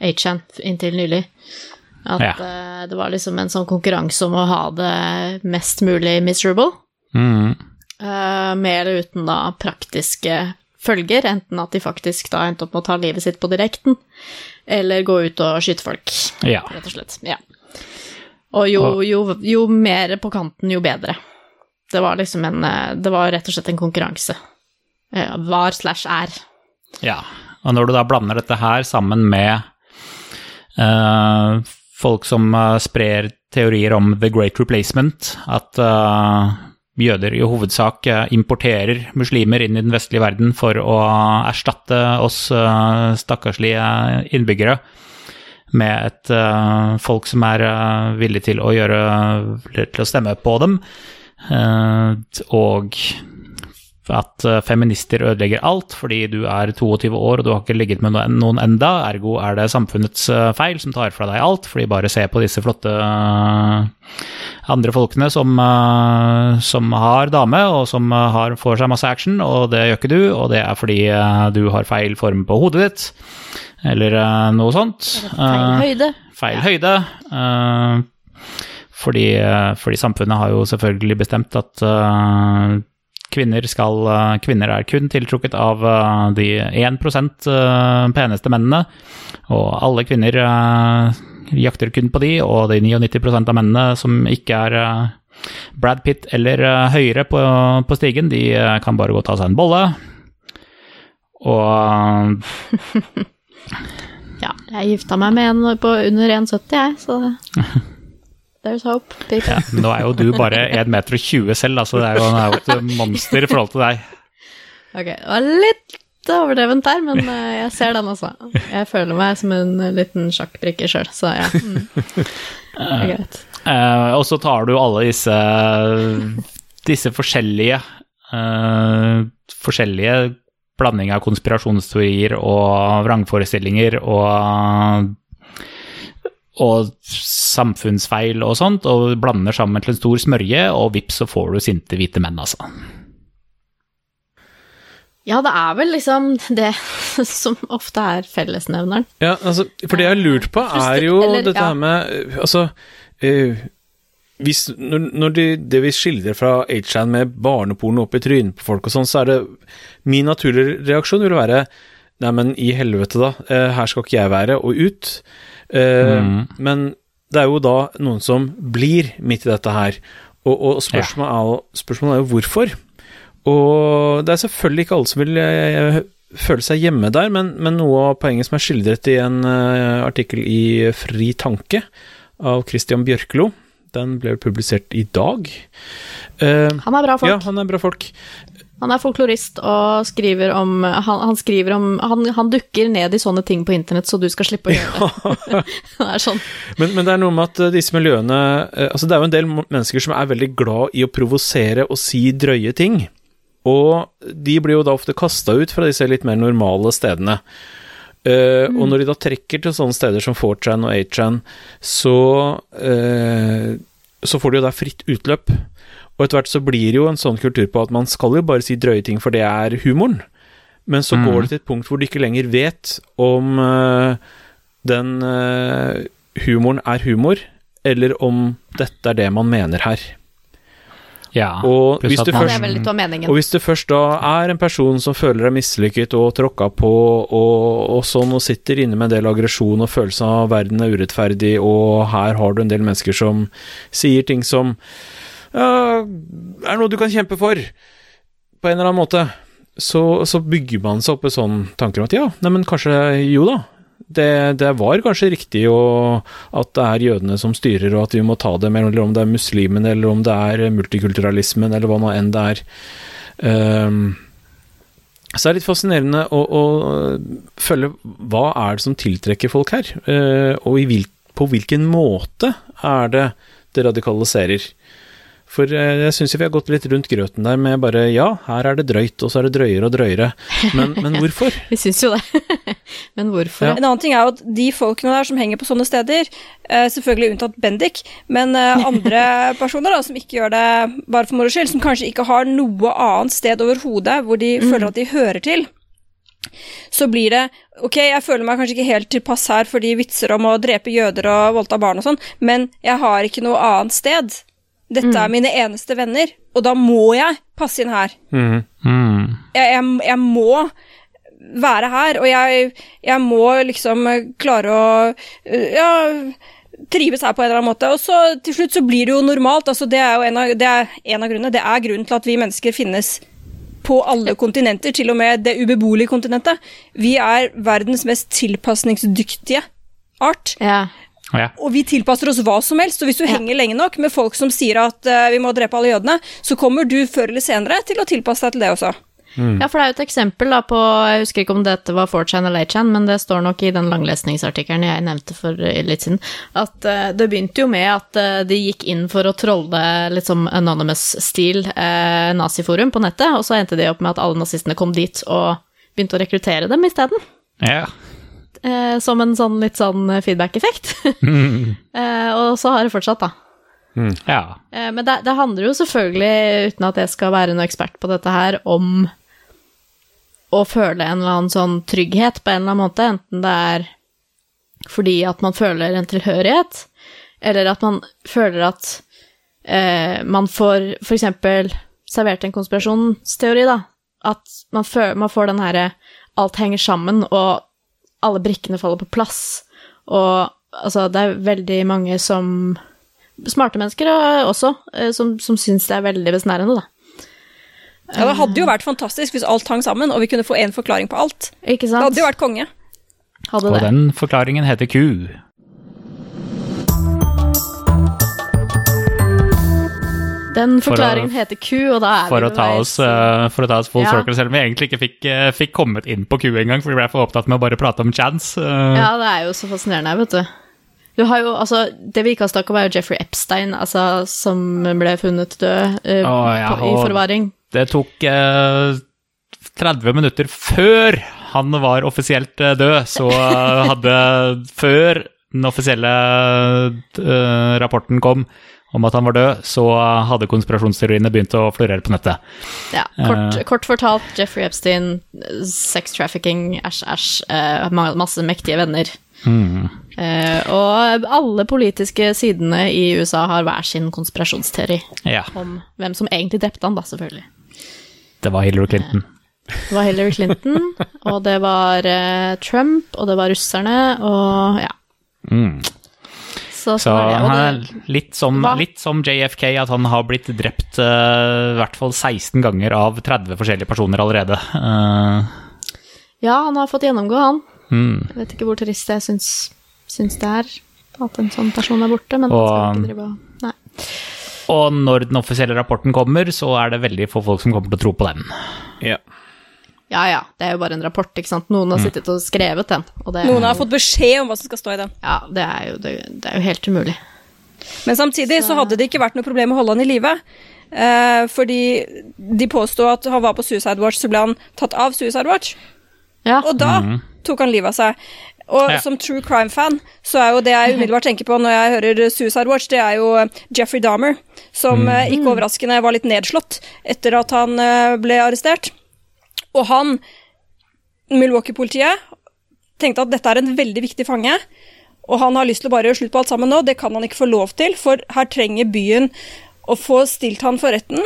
Achan inntil nylig. At Ja. uh, det var liksom en sånn konkurranse om å ha det mest mulig miserable. Mm. Uh, med eller uten da praktiske følger, enten at de faktisk da endte opp med å ta livet sitt på direkten, eller gå ut og skyte folk, Ja. rett og slett. Ja. Og jo, jo, jo mer på kanten, jo bedre. Det var liksom en eh, Det var rett og slett en konkurranse. Eh, Var slash er. Ja, og når du da blander dette her sammen med uh, folk som uh, sprer teorier om the great replacement, at uh, jøder i hovedsak importerer muslimer inn i den vestlige verden for å erstatte oss stakkarslige innbyggere med et folk som er villig til å gjøre til å stemme på dem, og at eh, feminister ødelegger alt fordi du er 22 år og du har ikke ligget med noen, enda, ergo er det samfunnets eh, feil som tar fra deg alt, fordi bare se på disse flotte eh, andre folkene som, eh, som har dame og som eh, har, får seg masse action, og det gjør ikke du, og det er fordi eh, du har feil form på hodet ditt, eller eh, noe sånt. Feil Eh, høyde. feil høyde. Fordi, eh, fordi samfunnet har jo selvfølgelig bestemt at uh, kvinner, skal, uh, kvinner er kun tiltrukket av uh, de 1 eh, peneste mennene, og alle kvinner jakter kun på de, og de 99 av mennene som ikke er Brad Pitt eller høyere på, på stigen, de kan bare gå og ta seg en bolle. Og Ja, jeg gifta meg med en på under 1,70, jeg, så There's hope. people. ja, nå er jo du bare 1,20 meter selv, altså det er jo, er jo et monster i forhold til deg. Ok, det var litt overdrevent der, men eh, jeg ser den også. Jeg føler meg som en liten sjakkbrikke sjøl, så ja. Mm. Det er greit. Eh, og så tar du alle disse, disse forskjellige uh, forskjellige blanding av konspirasjonsteorier og vrangforestillinger og og samfunnsfeil og sånt, og blander sammen til en stor smørje, og vips, så får du sinte hvite menn, altså. Ja, det er vel liksom det som ofte er fellesnevneren. Ja, altså, for det jeg har lurt på, er jo Eller, dette ja. her med Altså øh, hvis, Når, når de, det vi skildrer fra H-Chan med barneporno opp i trynet på folk og sånn, så er det Min naturlige reaksjon vil være Nei, men i helvete, da. eh, her skal ikke jeg være, og ut. Eh, Mm. Men det er jo da noen som blir midt i dette her. Og, og spørsmålet, er spørsmålet er jo hvorfor. Og det er selvfølgelig ikke alle som vil eh, føle seg hjemme der, men, men noe av poenget som er skildret i en eh, artikkel i Fri tanke av Christian Bjørklo, den ble publisert i dag. Uh, Han er bra folk. ja, han er bra folk. Han er folklorist og skriver om Han, han skriver om han, han dukker ned i sånne ting på internett, så du skal slippe å gjøre det. det er sånn. Men, men det er noe med at eh, disse miljøene eh, Altså, det er jo en del mennesker som er veldig glad i å provosere og si drøye ting. Og de blir jo da ofte kasta ut fra disse litt mer normale stedene. Eh, Og når de da trekker til sånne steder som 4chan og 8chan, så uh, Så får de jo da fritt utløp. Og etter hvert så blir det jo en sånn kultur på at man skal jo bare si drøye ting, for det er humoren. Men så går det til et punkt hvor du ikke lenger vet om uh, den uh, humoren er humor, eller om dette er det man mener her. Ja, Og hvis man- meningen. Og hvis du først da er en person som føler deg mislykket og tråkka på og, og sånn, og sitter inne med en del aggresjon og følelsen av verden er urettferdig, og her har du en del mennesker som sier ting som ja, er noe du kan kjempe for, på en eller annen måte, så, så bygger man seg opp en sånn tanke om at ja, neimen kanskje jo da. Det, det var kanskje riktig å, at det er jødene som styrer, og at vi må ta dem, eller om det er muslimene, eller om det er multikulturalismen, eller hva nå enn det er. Um, så det er litt fascinerende å, å, følge hva er det som tiltrekker folk her, uh, og hvil, på hvilken måte er det det radikaliserer. For eh, jeg syns vi har gått litt rundt grøten der med bare ja, her er det drøyt, og så er det drøyere og drøyere. Men, men hvorfor? Vi syns jo det. men hvorfor? Ja. En annen ting er jo at de folkene der som henger på sånne steder, eh, selvfølgelig unntatt Bendik, men eh, andre personer da, som ikke gjør det bare for moro skyld, som kanskje ikke har noe annet sted overhodet hvor de føler at de hører til, så blir det Ok, jeg føler meg kanskje ikke helt tilpass her for de vitser om å drepe jøder og voldta barn og sånn, men jeg har ikke noe annet sted. Dette er mine eneste venner, og da må jeg passe inn her. Mm. Mm. Jeg, jeg, jeg må være her, og jeg, jeg må liksom klare å øh, ja, trives her på en eller annen måte. Og så til slutt så blir det jo normalt. Altså, det er jo en av, det er en av grunnene. Det er grunnen til at vi mennesker finnes på alle kontinenter, til og med det ubeboelige kontinentet. Vi er verdens mest tilpasningsdyktige art. Ja. Ja. Og vi tilpasser oss hva som helst. Og hvis du henger lenge nok med folk som sier at uh, vi må drepe alle jødene, så kommer du før eller senere til å tilpasse deg til det også. Ja, for det er jo et eksempel da på Jeg husker ikke om dette var 4chan eller 8chan, men det står nok i den langlesningsartikkelen jeg nevnte for litt siden, at uh, det begynte jo med at uh, de gikk inn for å trolle litt som anonymous-stil uh, naziforum på nettet, og så endte de opp med at alle nazistene kom dit og begynte å rekruttere dem isteden. Ja. Eh, som en sånn litt sånn feedback-effekt. eh, og så har det fortsatt, da. ja. Eh, Men det, det handler jo selvfølgelig, uten at jeg skal være noen ekspert på dette her, om å føle en eller annen sånn trygghet på en eller annen måte, enten det er fordi at man føler en tilhørighet, eller at man føler at eh, man får for eksempel servert en konspirasjonsteori, da. At man, føler, man får den herre alt henger sammen, og alle brikkene faller på plass. Og altså, det er veldig mange som Smarte mennesker også, eh, som, som syns det er veldig besnærende, da. Ja, Det hadde jo vært fantastisk hvis alt hang sammen, og vi kunne få én forklaring på alt. Ikke Det hadde jo vært konge. Hadde Og det. den forklaringen heter ku. Den For å- heter ku, og da er For vi å, ta oss, eh, for å ta oss full Ja. circle, selv om vi egentlig ikke fikk, uh, fikk kommet inn på ku engang, for vi ble for opptatt med å bare prate om chance. Uh. Ja, det er jo så fascinerende her, vet du. Du har jo, altså, Det vi ikke har snakket om, er jo Jeffrey Epstein, altså, som ble funnet død uh, oh, ja, på, i forvaring. Det tok uh, 30 minutter før han var offisielt død, så hadde Før den offisielle rapporten kom om at han var død, så hadde konspirasjonsteoriene begynt å florere på nettet. Ja, kort, uh, kort fortalt, Jeffrey Epstein, sex trafficking, æsj, æsj, uh, masse mektige venner. Mm. Uh, og alle politiske sidene i USA har hver sin konspirasjonsteori Ja, om hvem som egentlig drepte han, da, selvfølgelig. det var Hillary Clinton. Det var Hillary Clinton, og det var Trump, og det var russerne, og ja. Mm. Så, Så han er litt som, litt som JFK, at han har blitt drept uh, i hvert fall 16 ganger av 30 forskjellige personer allerede. Uh. ja, han har fått gjennomgå, han. mm. Jeg vet ikke hvor trist jeg syns, syns det er at en sånn person er borte, men Og- skal ikke drive og Nei. Og når den offisielle rapporten kommer, så er det veldig få folk som kommer til å tro på den. Ja. Ja ja, det er jo bare en rapport, ikke sant. Noen har sittet og skrevet den, og det, Noen har fått beskjed om hva som skal stå i den. Ja, det er jo, det, det er jo helt umulig. Men samtidig så hadde det ikke vært noe problem å holde han i live. Eh, fordi de påsto at han var på Suicide Watch, så ble han tatt av Suicide Watch. Ja, Og da tok han livet av seg. Og Ja. som true crime-fan, så er jo det jeg umiddelbart tenker på når jeg hører Suicide Watch, det er jo eh, Jeffrey Dahmer, som mm. ikke overraskende var litt nedslått etter at han eh, ble arrestert. Og han, Milwaukee-politiet, tenkte at dette er en veldig viktig fange, og han har lyst til å bare gjøre slutt på alt sammen nå. Det kan han ikke få lov til, for her trenger byen å få stilt han for retten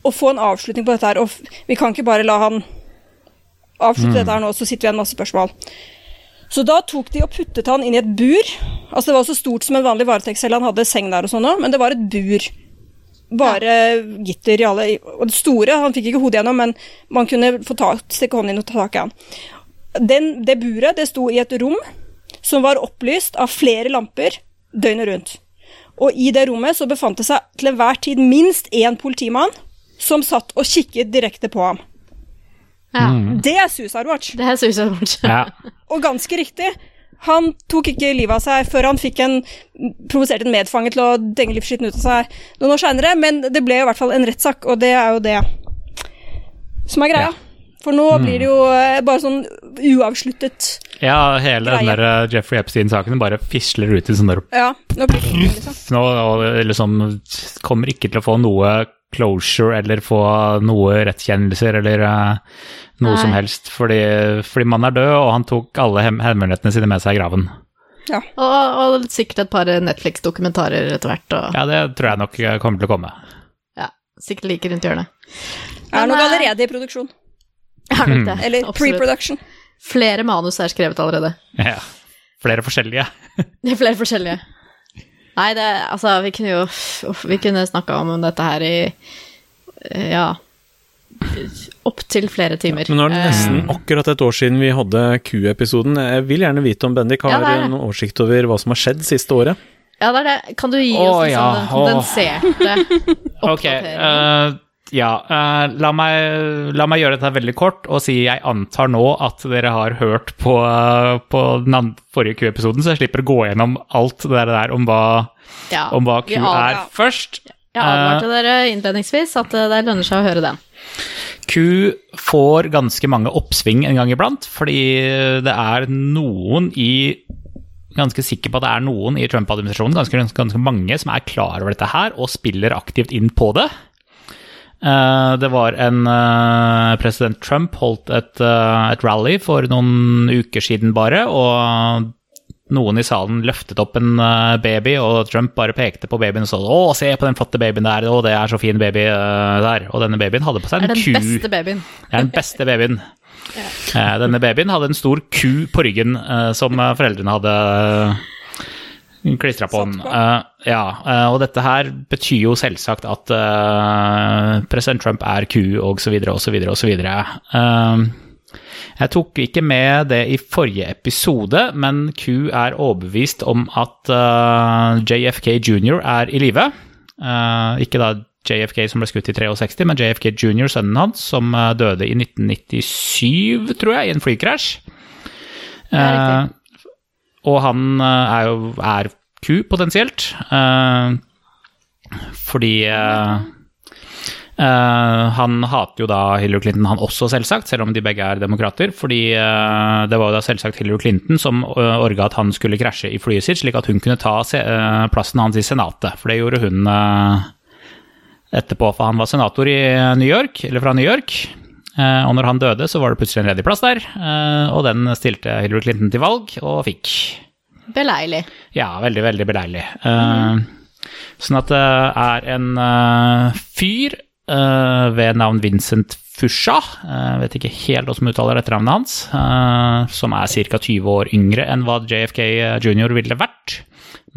og få en avslutning på dette her. Og vi kan ikke bare la han avslutte dette her nå, så sitter vi igjen masse spørsmål. Så da tok de og puttet han inn i et bur. Altså Det var så stort som en vanlig varetektscelle, han hadde seng der og sånn òg, men det var et bur. Bare gitter i alle Og det store, han fikk ikke hodet gjennom, men man kunne få ta, stikke hånden inn og ta tak i han. Den, det buret det sto i et rom som var opplyst av flere lamper døgnet rundt. Og i det rommet så befant det seg til enhver tid minst én politimann som satt og kikket direkte på ham. Ja. Det er Suicide Watch. Det er Suicide Watch. Ja. Og ganske riktig. Han tok ikke livet av seg før han fikk en provoserte en medfange til å denge livsskitten ut av seg noen år seinere, men det ble i hvert fall en rettssak, og det er jo det som er greia. Ja. For nå blir det jo eh, bare sånn uavsluttet ja, hele den der eh, Jeffrey Epstein-saken bare fisler ut i sånn der Ja, nå blir det liksom. nå, liksom kommer ikke til å få noe closure eller få noe rettskjennelser eller uh, noe Nei. som helst, fordi, fordi mannen er død, og han tok alle hem hemmelighetene sine med seg i graven. Ja. Og, og sikkert et par Netflix-dokumentarer etter hvert. Og, Ja, det tror jeg nok eh, kommer til å komme. ja, sikkert like rundt hjørnet. Er nok eh, allerede i produksjon. Er nok det. Eller pre-production. Flere manus er skrevet allerede. Ja. Flere forskjellige. Er flere forskjellige. Nei, det Altså, vi kunne jo uff, Vi kunne snakka om dette her i eh, Ja Opptil flere timer. Men nå er det Eh, nesten akkurat et år siden vi hadde Q-episoden. Jeg vil gjerne vite om Bendik har Ja, er noen oversikt over hva som har skjedd siste året. Ja, det er det. Kan du gi oss ja, sånn den kondenserte oppdatering? Okay, eh, ja. uh, la, meg, la meg gjøre dette veldig kort og si jeg antar nå at dere har hørt på, uh, på den forrige Q-episoden, så jeg slipper å gå gjennom alt det der om hva, ja, om hva Q ja, er først. Jeg advarte dere innledningsvis at eh, det lønner seg å høre den. Q får ganske mange oppsving en gang iblant, fordi det er noen i Ganske sikker på at det er noen i Trump-administrasjonen, ganske, ganske mange, som er klar over dette her og spiller aktivt inn på det. Eh, Det var en eh, President Trump holdt et, eh, et rally for noen uker siden bare, og noen i salen løftet opp en baby, og Trump bare pekte på babyen og sa 'Å, se på den flotte babyen der, å, det er så fin baby der'. Og denne babyen hadde på seg en ku. Det Er den ku. beste babyen. Det er den beste babyen. Denne babyen hadde en stor ku på ryggen som foreldrene hadde klistra på den. Uh, ja, uh, og dette her betyr jo selvsagt at uh, president Trump er ku, og så videre, og så videre, og så videre. Jeg tok ikke med det i forrige episode, men Q er overbevist om at JFK jr. er i live. Ikke da JFK som ble skutt i 63, men JFK jr., sønnen hans, som døde i 1997, tror jeg, i en flykrasj. Uh, og han eh, er jo er ku, potensielt. eh, fordi eh, han hater jo da Hillary Clinton, han også, selvsagt, selv om de begge er demokrater. Fordi det var jo da selvsagt Hillary Clinton som uh, orga at han skulle krasje i flyet sitt, slik at hun kunne ta se, plassen hans i Senatet. For det gjorde hun etterpå, for han var senator i New York, eller fra New York. Eh, og når han døde, så var det plutselig en ledig plass der, eh, og den stilte Hillary Clinton til valg, og fikk. Beleilig. Ja, veldig, veldig beleilig. Mm. sånn at det er en fyr ved navn Vincent Fusha, uh, vet ikke helt hvordan som uttaler etternavnet hans, som er ca. 20 år yngre enn hva JFK jr. ville vært,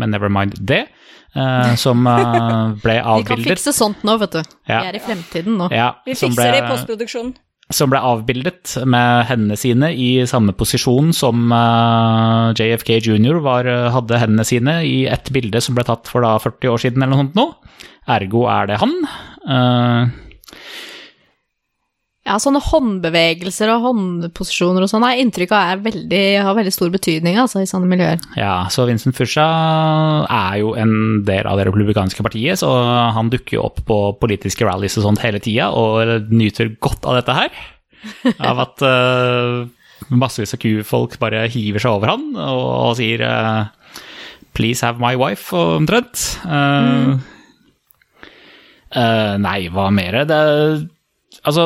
men never mind det, eh, som ble ble Vi kan fikse sånt nå, vet du. Ja. Vi er i fremtiden nå. Ja, Vi fikser fikser det i postproduksjonen. som ble avbildet med hendene sine i samme posisjon som eh, JFK jr. Var, eh, hadde hendene sine i et bilde som ble tatt for da 40 år siden eller noe sånt nå. Ergo er det han. Ja, sånne håndbevegelser og håndposisjoner og sånn har inntrykk av veldig, har veldig stor betydning altså, i sånne miljøer. ja, så Vincent Fusha er jo en del av det republikanske partiet, så han dukker jo opp på politiske rallies og sånt hele tida, og nyter godt av dette her. Av at uh, massevis av Q-folk bare hiver seg over han og, og sier uh, Please have my wife, omtrent. Eh, eh, nei, hva mer? Det Altså,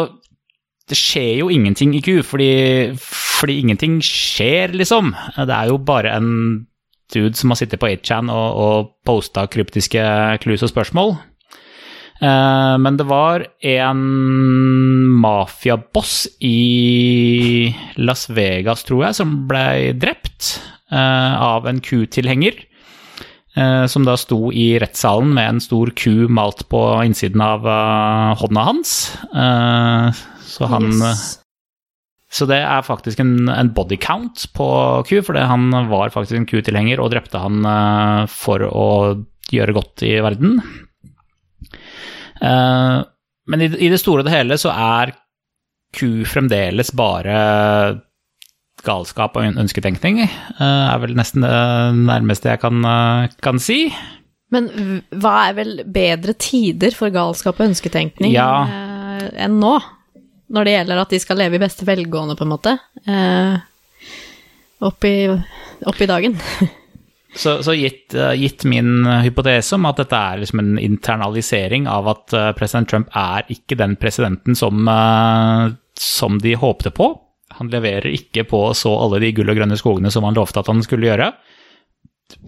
det skjer jo ingenting i Q, fordi, fordi ingenting skjer, liksom. Det er jo bare en dude som har sittet på 8chan og, og posta kryptiske clues og spørsmål. Eh, men det var en mafiaboss i Las Vegas, tror jeg, som ble drept eh, av en Q-tilhenger. eh, som da sto i rettssalen med en stor ku malt på innsiden av hånda hans. Eh, så han Yes. Så det er faktisk en, en body count på ku, for han var faktisk en Q-tilhenger og drepte han eh, for å gjøre godt i verden. Eh, men i, i det store og det hele så er ku fremdeles bare galskap og ønsketenkning. eh, er vel nesten det nærmeste jeg kan, eh, kan si. Men hva er vel bedre tider for galskap og ønsketenkning Ja. eh, enn nå? Når det gjelder at de skal leve i beste velgående, på en måte. Eh, opp, i, dagen. Så, så gitt, eh, gitt min hypotese om at dette er liksom en internalisering av at eh, president Trump er ikke den presidenten som, eh, som de håpte på. Han leverer ikke på så alle de gull og grønne skogene som han lovte at han skulle gjøre.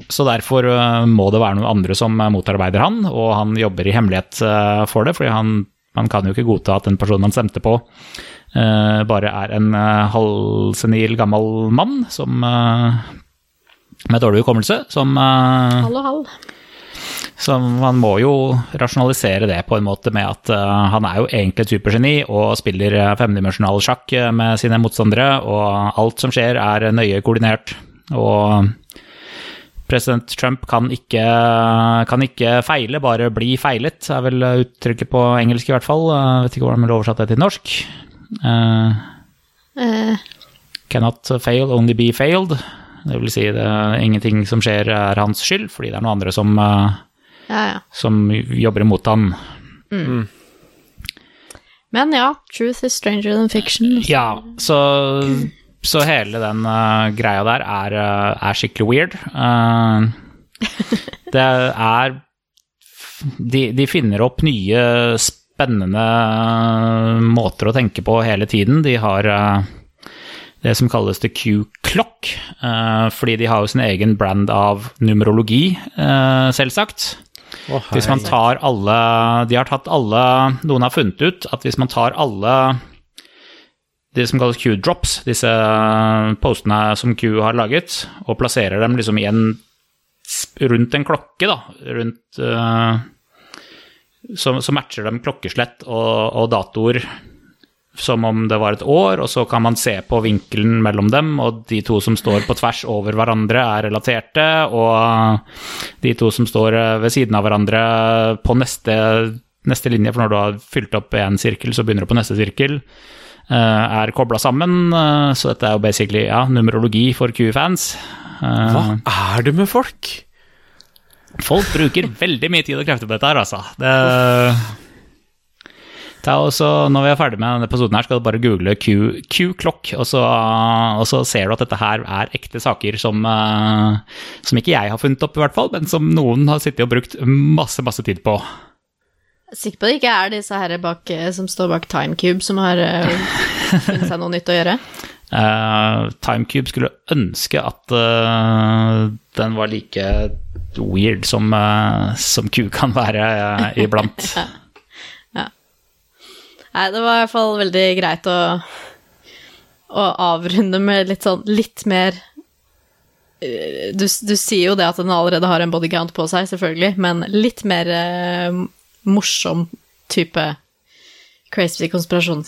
Så derfor eh, må det være noen andre som eh, motarbeider han, og han jobber i hemmelighet eh, for det, fordi han, man kan jo ikke godta at den personen han stemte på, uh, bare er en uh, halvsenil gammel mann som uh, med dårlig hukommelse, som, Hall og halv. Så Man må jo rasjonalisere det på en måte med at uh, han er jo egentlig et supergeni og spiller femdimensjonal sjakk med sine motstandere, og alt som skjer er nøye koordinert. Og president Trump kan ikke, kan ikke feile, bare bli feilet, er vel uttrykket på engelsk i hvert fall. Jeg vet ikke hvordan man oversatt det til norsk. Uh, uh. Cannot fail, only be failed. Det vil si, det er ingenting som skjer er hans skyld, fordi det er noen andre som, uh, ja, ja. som jobber imot han. Men ja, truth is stranger than fiction. Ja, så, så hele den uh, greia der er, eh, er skikkelig weird. Uh, det er de, de finner opp nye, spennende måter å tenke på hele tiden. De har det som kalles the Q-clock, fordi de har jo sin egen brand av numerologi, selvsagt. Oh, Hvis man tar alle De har tatt alle Noen har funnet ut at hvis man tar alle det som kalles Q-drops, disse postene som Q har laget, og plasserer dem liksom i en rundt en klokke, da, rundt uh, så, så matcher de klokkeslett og, og datoer som om det var et år, og så kan man se på vinkelen mellom dem, og de to som står på tvers over hverandre er relaterte, og de to som står eh, ved siden av hverandre på neste, neste linje, for når du har fylt opp én sirkel, så begynner du på neste sirkel, eh, er kobla sammen. eh, Så dette er jo basically ja, numerologi for Q-fans. Eh, Hva er det med folk? Folk bruker veldig mye tid og krefter på dette her, altså. Det Ta også, når vi er ferdig med denne episoden, her, skal du bare google Q- Q-klokk, og, så- og så ser du at dette her er ekte saker som, eh, som ikke jeg har funnet opp, i hvert fall, men som noen har sittet og brukt masse, masse tid på. Er Sikker på det ikke er disse her bak, eh, som står bak Timecube, som har uh, funnet seg noe nytt å gjøre. Uh, Timecube skulle ønske at uh, den var like weird som, uh, som Q kan være eh, iblant. Nei, det var i hvert fall veldig greit å, å avrunde med litt sånn litt mer eh, du, du sier jo det at den allerede har en bodycount på seg, selvfølgelig, men litt mer eh, morsom type crazy konspirasjon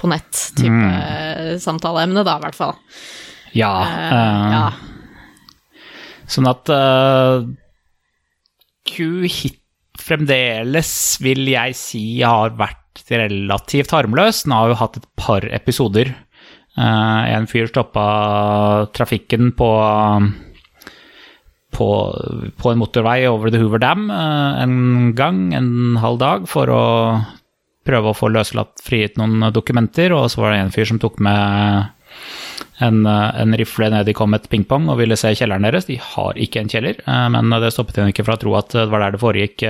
på nett-type mm. samtaleemne, da, i hvert fall. Ja. Uh, ja. Sånn at uh, Q-hit fremdeles vil jeg si har vært relativt harmløs. Den har jo hatt et par episoder. Uh, en fyr stoppa trafikken på, på, på en motorvei over The Hoover Dam eh, en gang, en halv dag, for å prøve å få løslatt frigitt noen dokumenter. Og så var det en fyr som tok med en, eh, en rifle ned i Comet Pingpong og ville se kjelleren deres. De har ikke en kjeller, eh, men det stoppet henne ikke fra å tro at det var der det foregikk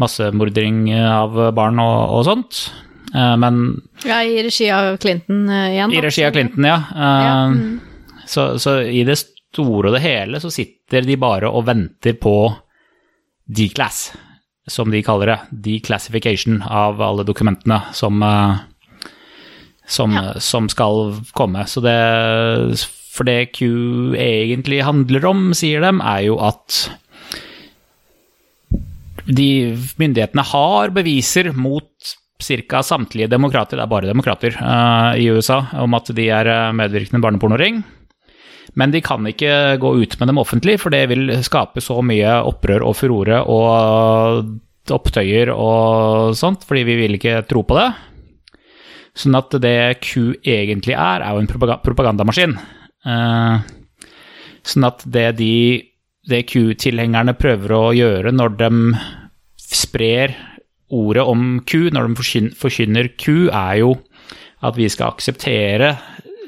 massemordring av barn og, og sånt. Men ja, i regi av Clinton igjen. i regi av Clinton, ja. Ja, mm. Så, så i det store og det hele så sitter de bare og venter på declass, som de kaller det. Declassification av alle dokumentene som, eh, som, Ja. som skal komme. Så det For det Q egentlig handler om, sier dem, er jo at de myndighetene har beviser mot ca. samtlige demokrater, det er bare demokrater uh, i USA, om at de er eh, medvirkende barnepornoring. Men de kan ikke gå ut med dem offentlig, for det vil skape så mye opprør og furore og opptøyer og sånt, fordi vi vil ikke tro på det. Sånn at det Q egentlig er, er jo en propagandamaskin. Uh, sånn at det de det Q-tilhengerne prøver å gjøre når de sprer ordet om Q, når de forkynner Q, er jo at vi skal akseptere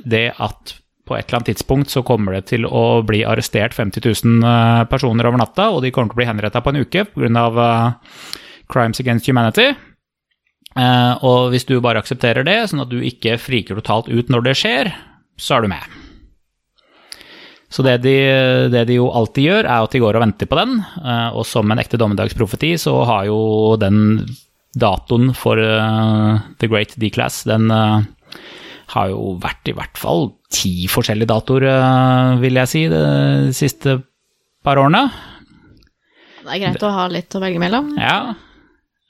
det at et eller annet tidspunkt så kommer det til å bli arrestert 50 000 eh, personer over natta, og de kommer til å bli henretta på en uke pga. Uh, crimes against humanity. Uh, og hvis du bare aksepterer det, sånn at du ikke friker totalt ut når det skjer, så er du med. Så det de, det de, jo alltid gjør, er at de går og venter på den. Eh, og som en ekte dommedagsprofeti så har jo den datoen for The Great D-Class, den har jo vært i hvert fall ti forskjellige datoer, uh, vil jeg si, de siste par årene. Det er greit å ha litt å velge mellom. Ja.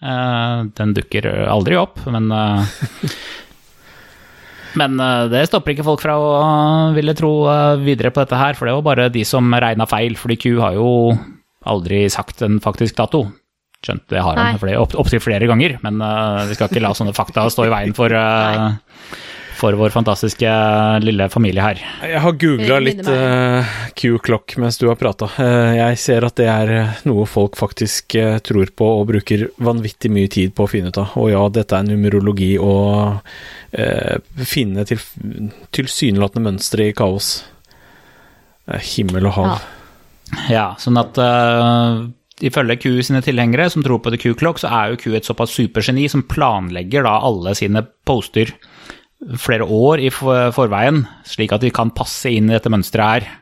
den dukker aldri opp, men Men uh, det stopper ikke folk fra å ville tro videre på dette her, for det var bare de som regna feil, fordi Q har jo aldri sagt en faktisk dato. Skjønt det har han opptil opp flere ganger, men vi skal ikke la sånne fakta stå i veien for for vår fantastiske lille familie her. Jeg har googla litt uh, Q-klokk mens du har prata. Uh, jeg ser at det er noe folk faktisk uh, tror på og bruker vanvittig mye tid på å finne ut av. Og ja, dette er numerologi å finne til, tilsynelatende mønstre i kaos. himmel og hav. Ja, ja sånn at ifølge Q sine tilhengere som tror på The Q-clock, så er jo Q et såpass supergeni som planlegger da alle sine poster flere år i forveien, slik at de kan passe inn i dette mønsteret her.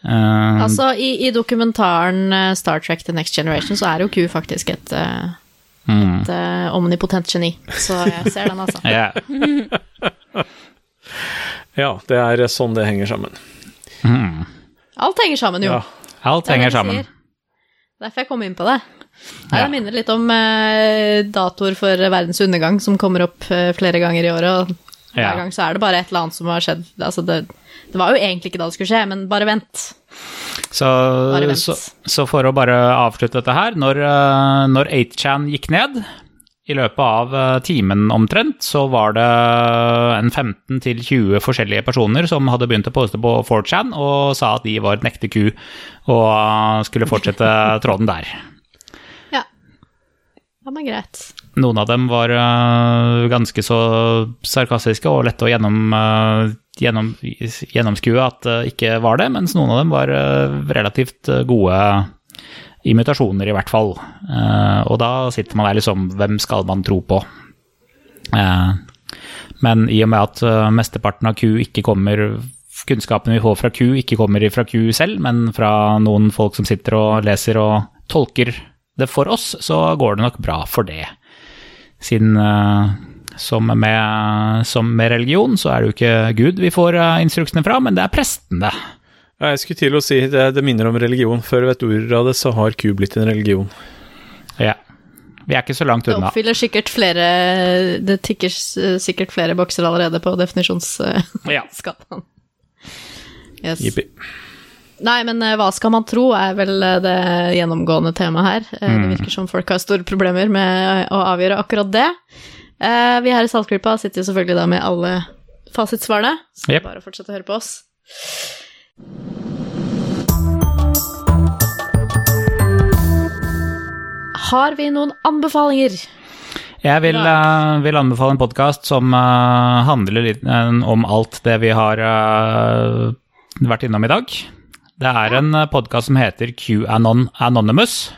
Uh, altså, i, i, dokumentaren eh, Star Trek The Next Generation så er jo Q faktisk et, uh, mm. et uh, omnipotent geni, så jeg ser den, altså. yeah. ja, det er sånn det henger sammen. Mm. Alt henger sammen, jo. Ja. Alt henger sammen. Derfor jeg kom inn på det. Nei, Det minner litt om eh, datoer for verdens undergang som kommer opp eh, flere ganger i året. og Hver ja. gang så er det bare et eller annet som har skjedd. Altså det, det, var jo egentlig ikke da det skulle skje, men bare vent. Så, bare vent. så, så for å bare avslutte dette her, når, uh, når 8chan gikk ned i løpet av uh, timen omtrent, så var det en 15-20 forskjellige personer som hadde begynt å poste på 4chan og sa at de var et nekte ku og uh, skulle fortsette tråden der. Ja, men greit. Noen av dem var ganske så sarkastiske og lette å gjennom, gjennom, gjennomskue at det ikke var det, mens noen av dem var relativt gode imitasjoner, i hvert fall. og da sitter man der liksom Hvem skal man tro på? men i og med at mesteparten av Q ikke kommer Kunnskapen vi får fra Q, ikke kommer fra Q selv, men fra noen folk som sitter og leser og tolker det for oss, så går det nok bra for det. Siden som, med, som med, religion, så er det jo ikke Gud vi får instruksene fra, men det er prestene. Ja, jeg skulle til å si det, det minner om religion. Før vet ordet av det, så har Q blitt en religion. Ja. Vi er ikke så langt unna. Det oppfyller sikkert flere Det tikker sikkert flere bokser allerede på definisjonsskalaen. Ja. yes. Jippi. Nei, men eh, hva skal man tro, er vel eh, det gjennomgående temaet her. Mm. det virker som folk har store problemer med å avgjøre akkurat det. Vi her i Saltklypa sitter jo selvfølgelig da med alle fasitsvarene, så yep. bare fortsett å høre på oss. Har vi noen anbefalinger? Jeg vil, uh, vil anbefale en podkast som uh, handler litt uh, om alt det vi har vært innom i dag. Det er en podkast som heter QAnon Anonymous.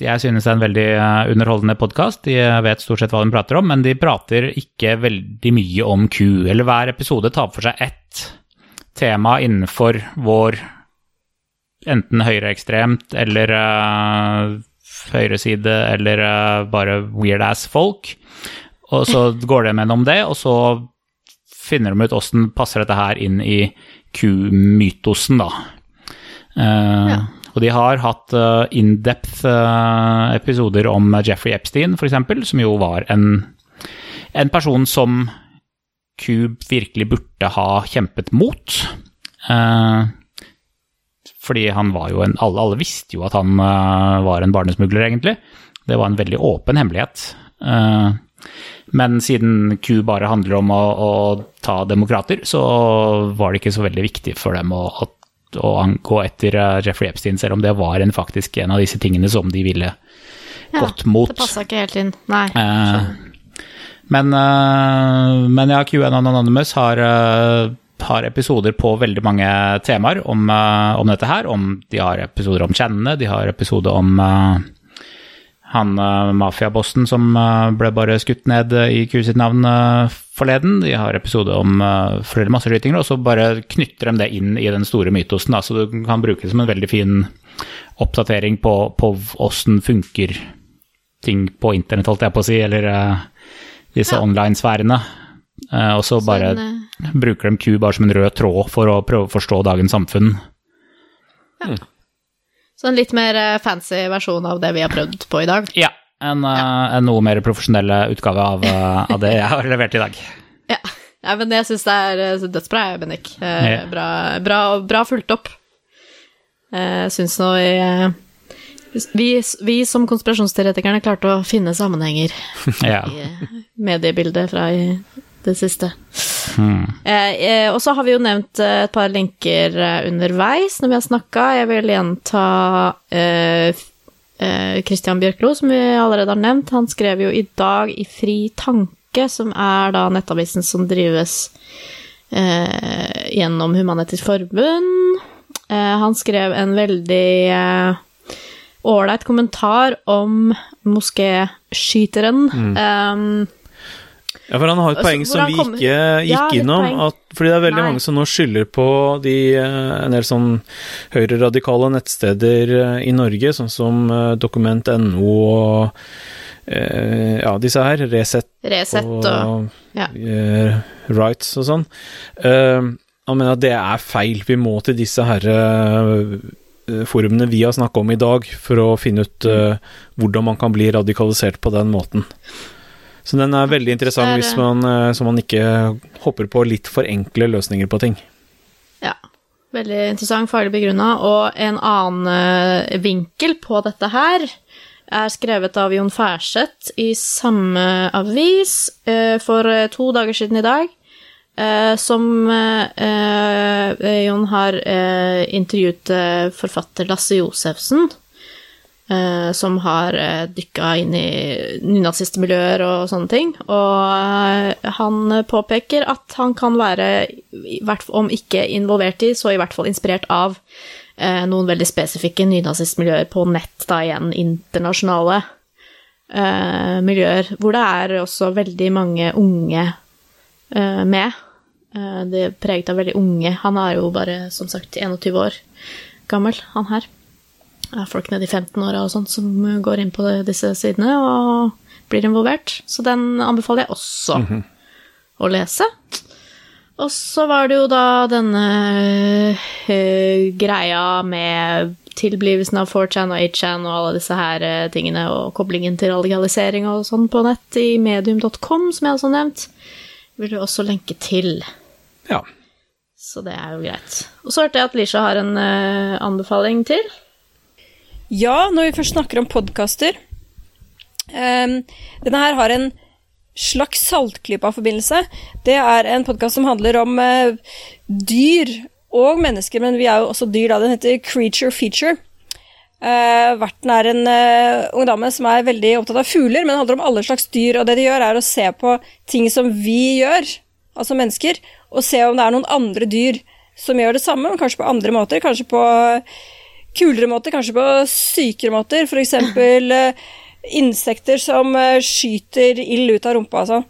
Jeg synes det er en veldig underholdende podkast. De vet stort sett hva de prater om, men de prater ikke veldig mye om Q. Eller hver episode tar for seg ett tema innenfor vår enten høyreekstremt eller uh, høyreside eller uh, bare weird ass folk. Og så går de gjennom det, og så finner de ut åssen passer dette her inn i Q-mytosen, da. Uh, Ja. Og de har hatt uh, in-depth uh, episoder om Jeffrey Epstein, f.eks., som jo var en, en person som Q virkelig burde ha kjempet mot. Eh, fordi han var jo en Alle, alle visste jo at han eh, var en barnesmugler, egentlig. Det var en veldig åpen hemmelighet. Eh, men siden Q bare handler om å, å ta demokrater, så var det ikke så veldig viktig for dem å, å, å gå etter Jeffrey Epstein, selv om det var en, faktisk en av disse tingene som de ville Ja, gått mot. Det passa ikke helt inn. Nei. Eh, men, eh, men ja, QN Anonymous har, eh, har episoder på veldig mange temaer om, eh, om dette her. Om, de har episoder om kjennene, de har episode om uh, han uh, mafiabossen som uh, ble bare skutt ned i Q sitt navn forleden. De har episode om flere masseskytinger, og så bare knytter de det inn i den store mytosen. Da, så du kan bruke det som en veldig fin oppdatering på, åssen funker ting på internett, holdt jeg på å si, eller disse Ja. online-sfærene. Eh, og så bare en, eh, bruker de Q bare som en rød tråd for å prøve å forstå dagens samfunn. Så en litt mer eh, fancy versjon av det vi har prøvd på i dag. Ja, en, ja. en noe mer profesjonell utgave av, av det jeg har levert i dag. Ja, ja men jeg syns det er dødsbra, Bennik. Eh, Bra, bra, bra fulgt opp. Jeg syns nå eh, vi Vi som konspirasjonsteoretikerne klarte å finne sammenhenger Ja. i eh, mediebildet fra i det siste. Hmm. Eh, eh, og så har vi jo nevnt eh, et par lenker eh, underveis når vi har snakka. Jeg vil gjenta eh, Christian Bjørklo, som vi allerede har nevnt. Han skrev jo i dag i Fri Tanke, som er da nettavisen som drives eh, gjennom Human-Etisk Forbund. Eh, han skrev en veldig ålreit kommentar om moskéskyteren. Eh, Ja, for han har et Altså, poeng som vi ikke gikk ja, innom. At, fordi det er veldig Nei. mange som nå skylder på de, eh, en del sånn høyreradikale nettsteder eh, i Norge, sånn som eh, Dokument.no og eh, ja, disse her, Resett Resett og og ja. eh, Rights og sånn. Eh, han mener at det er feil. Vi må til disse her eh, forumene vi har snakka om i dag, for å finne ut uh, hvordan man kan bli radikalisert på den måten. Så den er veldig interessant er- hvis man, uh, så man ikke hopper på litt for enkle løsninger på ting. Ja. Veldig interessant, faglig begrunna. Og en annen uh, vinkel på dette her er skrevet av Jon Færseth i samme avis eh, for eh, to dager siden i dag. Eh, som uh, uh, Jon har intervjuet forfatter Lasse Josefsen. som har uh, dykka inn i nynazistmiljøer og sånne ting. Og han påpeker at han kan være, om ikke involvert i, så i hvert fall inspirert av noen veldig spesifikke nynazistmiljøer på nett, da igjen internasjonale miljøer, hvor det er også veldig mange unge med. Eh, det er preget av veldig unge. Han er jo bare, som sagt, 21 år gammel, han her. Det er folk nede i 15-åra og sånt som går inn på disse sidene og blir involvert. Så den anbefaler jeg også å lese. Og så var det jo da denne uh, greia med tilblivelsen av 4chan og 8chan og alle disse her eh, tingene, og koblingen til radikalisering og sånn på nett i medium.com, som jeg også har nevnt. Vil du også lenke til. Ja. Så det er jo greit. Og så hørte jeg at Lisha har en uh, anbefaling til. Ja, når vi først snakker om podkaster um, Denne her har en slags saltklypa-forbindelse. Det er en podkast som handler om uh, dyr og mennesker, men vi er jo også dyr, da. Den heter Creature Feature. Uh, verten er en uh, ung dame som er veldig opptatt av fugler, men det handler om alle slags dyr. Og det de gjør, er å se på ting som vi gjør, altså mennesker, og se om det er noen andre dyr som gjør det samme, men kanskje på andre måter. Kanskje på kulere måter, kanskje på sykere måter. Eksempel eh, insekter som eh, skyter ild ut av rumpa og sånn.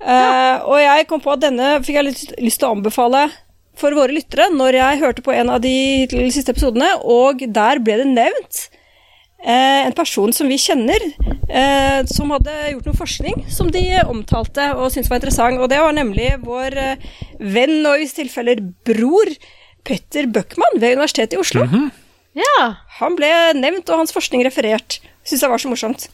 Uh, og jeg kom på at denne fikk jeg litt lyst til å anbefale for våre lyttere når jeg hørte på en av de siste episodene, og der ble det nevnt en person som vi kjenner, eh, som hadde gjort noe forskning som de omtalte og syntes var interessant. Og det var nemlig vår eh, venn, og i visse tilfeller bror, Petter Bøckmann ved Universitetet i Oslo. Ja. Han ble nevnt, og hans forskning referert. Syns jeg var så morsomt.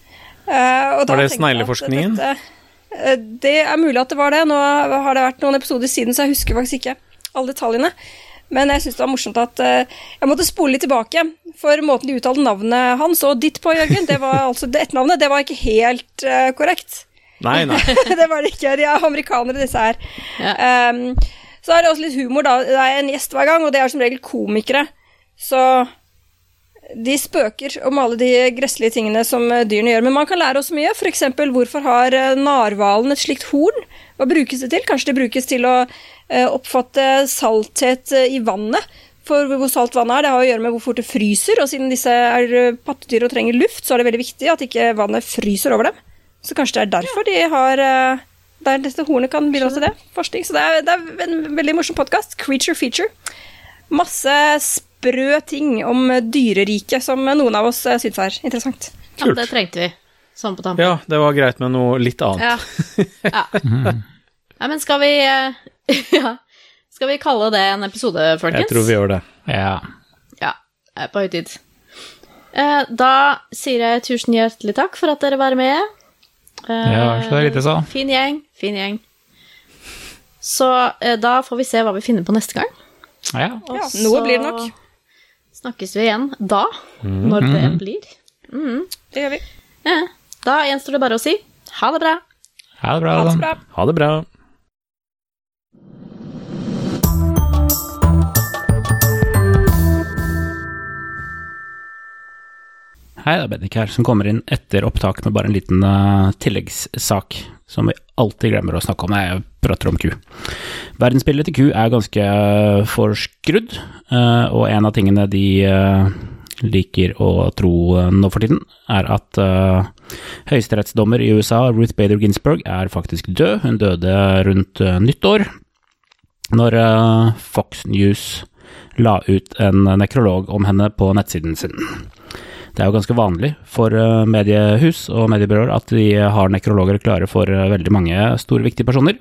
Eh, og da Var det snegleforskningen? eh, Det er mulig at det var det. Nå har det vært noen episoder siden, så jeg husker faktisk ikke alle detaljene. Men jeg syns det var morsomt at eh, jeg måtte spole litt tilbake. For måten de uttalte navnet hans og ditt på, Jørgen, det var altså det etternavnet, det var ikke helt eh, korrekt. Nei, nei. det var det ikke. De er amerikanere, disse her. Ja. Um, så er det også litt humor, da. Det er en gjest hver gang, og det er som regel komikere. Så de spøker om alle de gresslige tingene som eh, dyrene gjør. Men man kan lære oss mye. F.eks. hvorfor har narhvalen et slikt horn? Hva brukes det til? Kanskje det brukes til å oppfatte salthet eh, i vannet. For hvor salt vannet er, det har å gjøre med hvor fort det fryser. Og siden disse er eh, pattedyr og trenger luft, så er det veldig viktig at ikke vannet fryser over dem. Så kanskje det er derfor de har eh, der dette hornet kan bidra til det. Forskning. Så det er, det er en veldig morsom podkast. Creature Feature. Masse sprø ting om dyreriket som noen av oss eh, syns er interessant. ja, det trengte vi. Sånn på tampen. Ja, det var greit med noe litt annet. Ja. ja. Nei, men skal vi eh, Ja. Skal vi kalle det en episode, folkens? Jeg tror vi gjør det. Ja. Ja, det er på høy tid. Eh, Da sier jeg tusen hjertelig takk for at dere var med. Eh, Ja, så lite så. Fin gjeng, fin gjeng. Så eh, da får vi se hva vi finner på neste gang. ja. Ja, noe blir det nok. Snakkes vi igjen da, når det blir. Det gjør vi. Ja. Da gjenstår det bare å si ha det bra. Ha det bra. Ha det bra. Ha det bra. Hei, det er Bendik her, som kommer inn etter opptak med bare en liten uh, tilleggssak som vi alltid glemmer å snakke om når jeg prater om ku. Verdensbildet til ku er ganske eh, forskrudd, uh, og en av tingene de uh, liker å tro nå for tiden, er at uh, høyesterettsdommer i USA, Ruth Bader Ginsburg, er faktisk død. Hun døde rundt nyttår, når Fox News la ut en nekrolog om henne på nettsiden sin. Det er jo ganske vanlig for eh, mediehus og mediebyråer at de har nekrologer klare for eh, veldig mange store, viktige personer.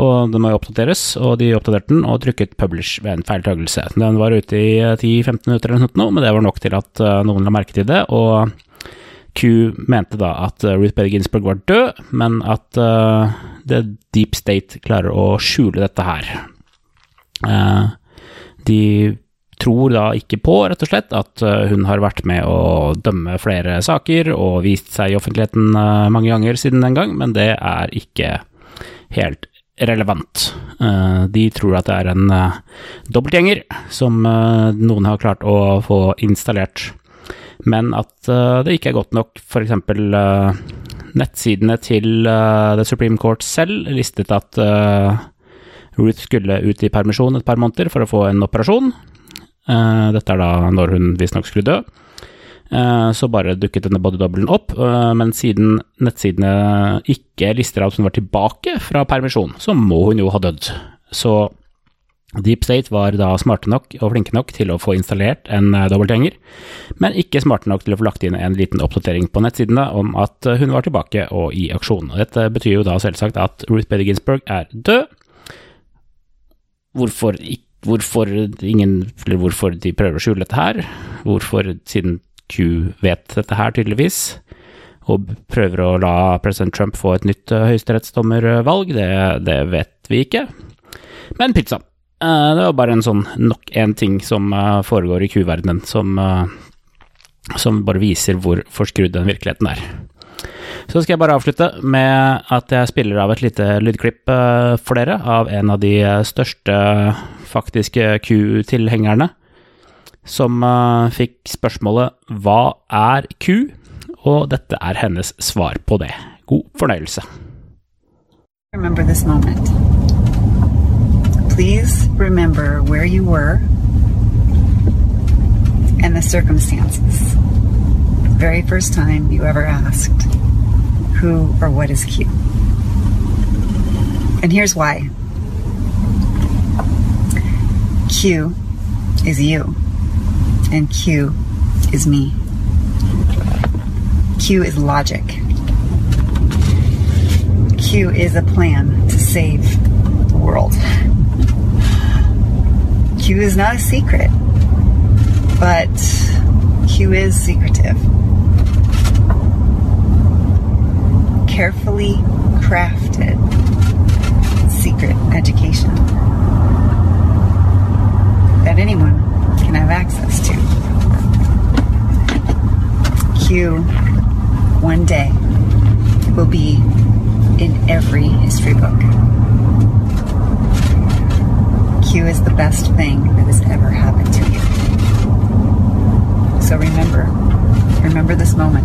Og den må jo oppdateres, og de oppdaterte den og trykket 'publish' ved en feiltagelse. Den var ute i eh, 10-15 minutter eller noe, men det var nok til at eh, noen la merke til det. Og Q mente da at eh, Ruth Bader Ginsburg var død, men at uh, The Deep State klarer å skjule dette her. Uh, de tror da ikke på, rett og slett, at eh, hun har vært med å dømme flere saker og vist seg i offentligheten eh, mange ganger siden den gang, men det er ikke helt relevant. Eh, De tror at det er en dobbeltgjenger som noen har klart å få installert, men at det ikke er godt nok. Eh, nettsidene til The Supreme Court selv listet at Ruth skulle ut i permisjon et par måneder for å få en operasjon. Eh, dette er da når hun visstnok skulle dø. Eh, så bare dukket denne bodydoublen opp, eh, men siden nettsidene ikke lister at hun var tilbake fra permisjon, så må hun jo ha dødd. Så Deep State var da smarte nok og flinke nok til å få installert en dobbeltgjenger, men ikke smarte nok til å få lagt inn en liten oppdatering på nettsidene om at hun var tilbake og i aksjon. Dette betyr jo da selvsagt at Ruth Bader Ginsburg er død. Hvorfor, ikk- hvorfor, ingen, eller hvorfor de prøver å skjule dette her, hvorfor siden Q vet dette her tydeligvis, og prøver å la president Trump få et nytt uh, høyesterettsdommervalg, det, det vet vi ikke. Men pizza. Eh, det var bare en sånn nok en ting som eh, foregår i Q-verdenen, som, eh, som bare viser hvor forskrudd den virkeligheten er. Så skal jeg bare avslutte med at jeg spiller av et lite lydklipp eh, for dere av en av de eh, største faktiske Q-tilhengerne, som eh, fikk spørsmålet 'Hva er Q?' Og dette er hennes svar på det. God fornøyelse. Remember this moment. Please remember where you were and the circumstances. The very first time you ever asked, Who or what is Q? And here's why Q is you, and Q is me. Q is logic. Q is a plan to save the world. Q is not a secret, but Q is secretive. Carefully crafted secret education that anyone can have access to. Q, one day, will be in every history book. Q is the best thing that has ever happened to you. So remember, remember this moment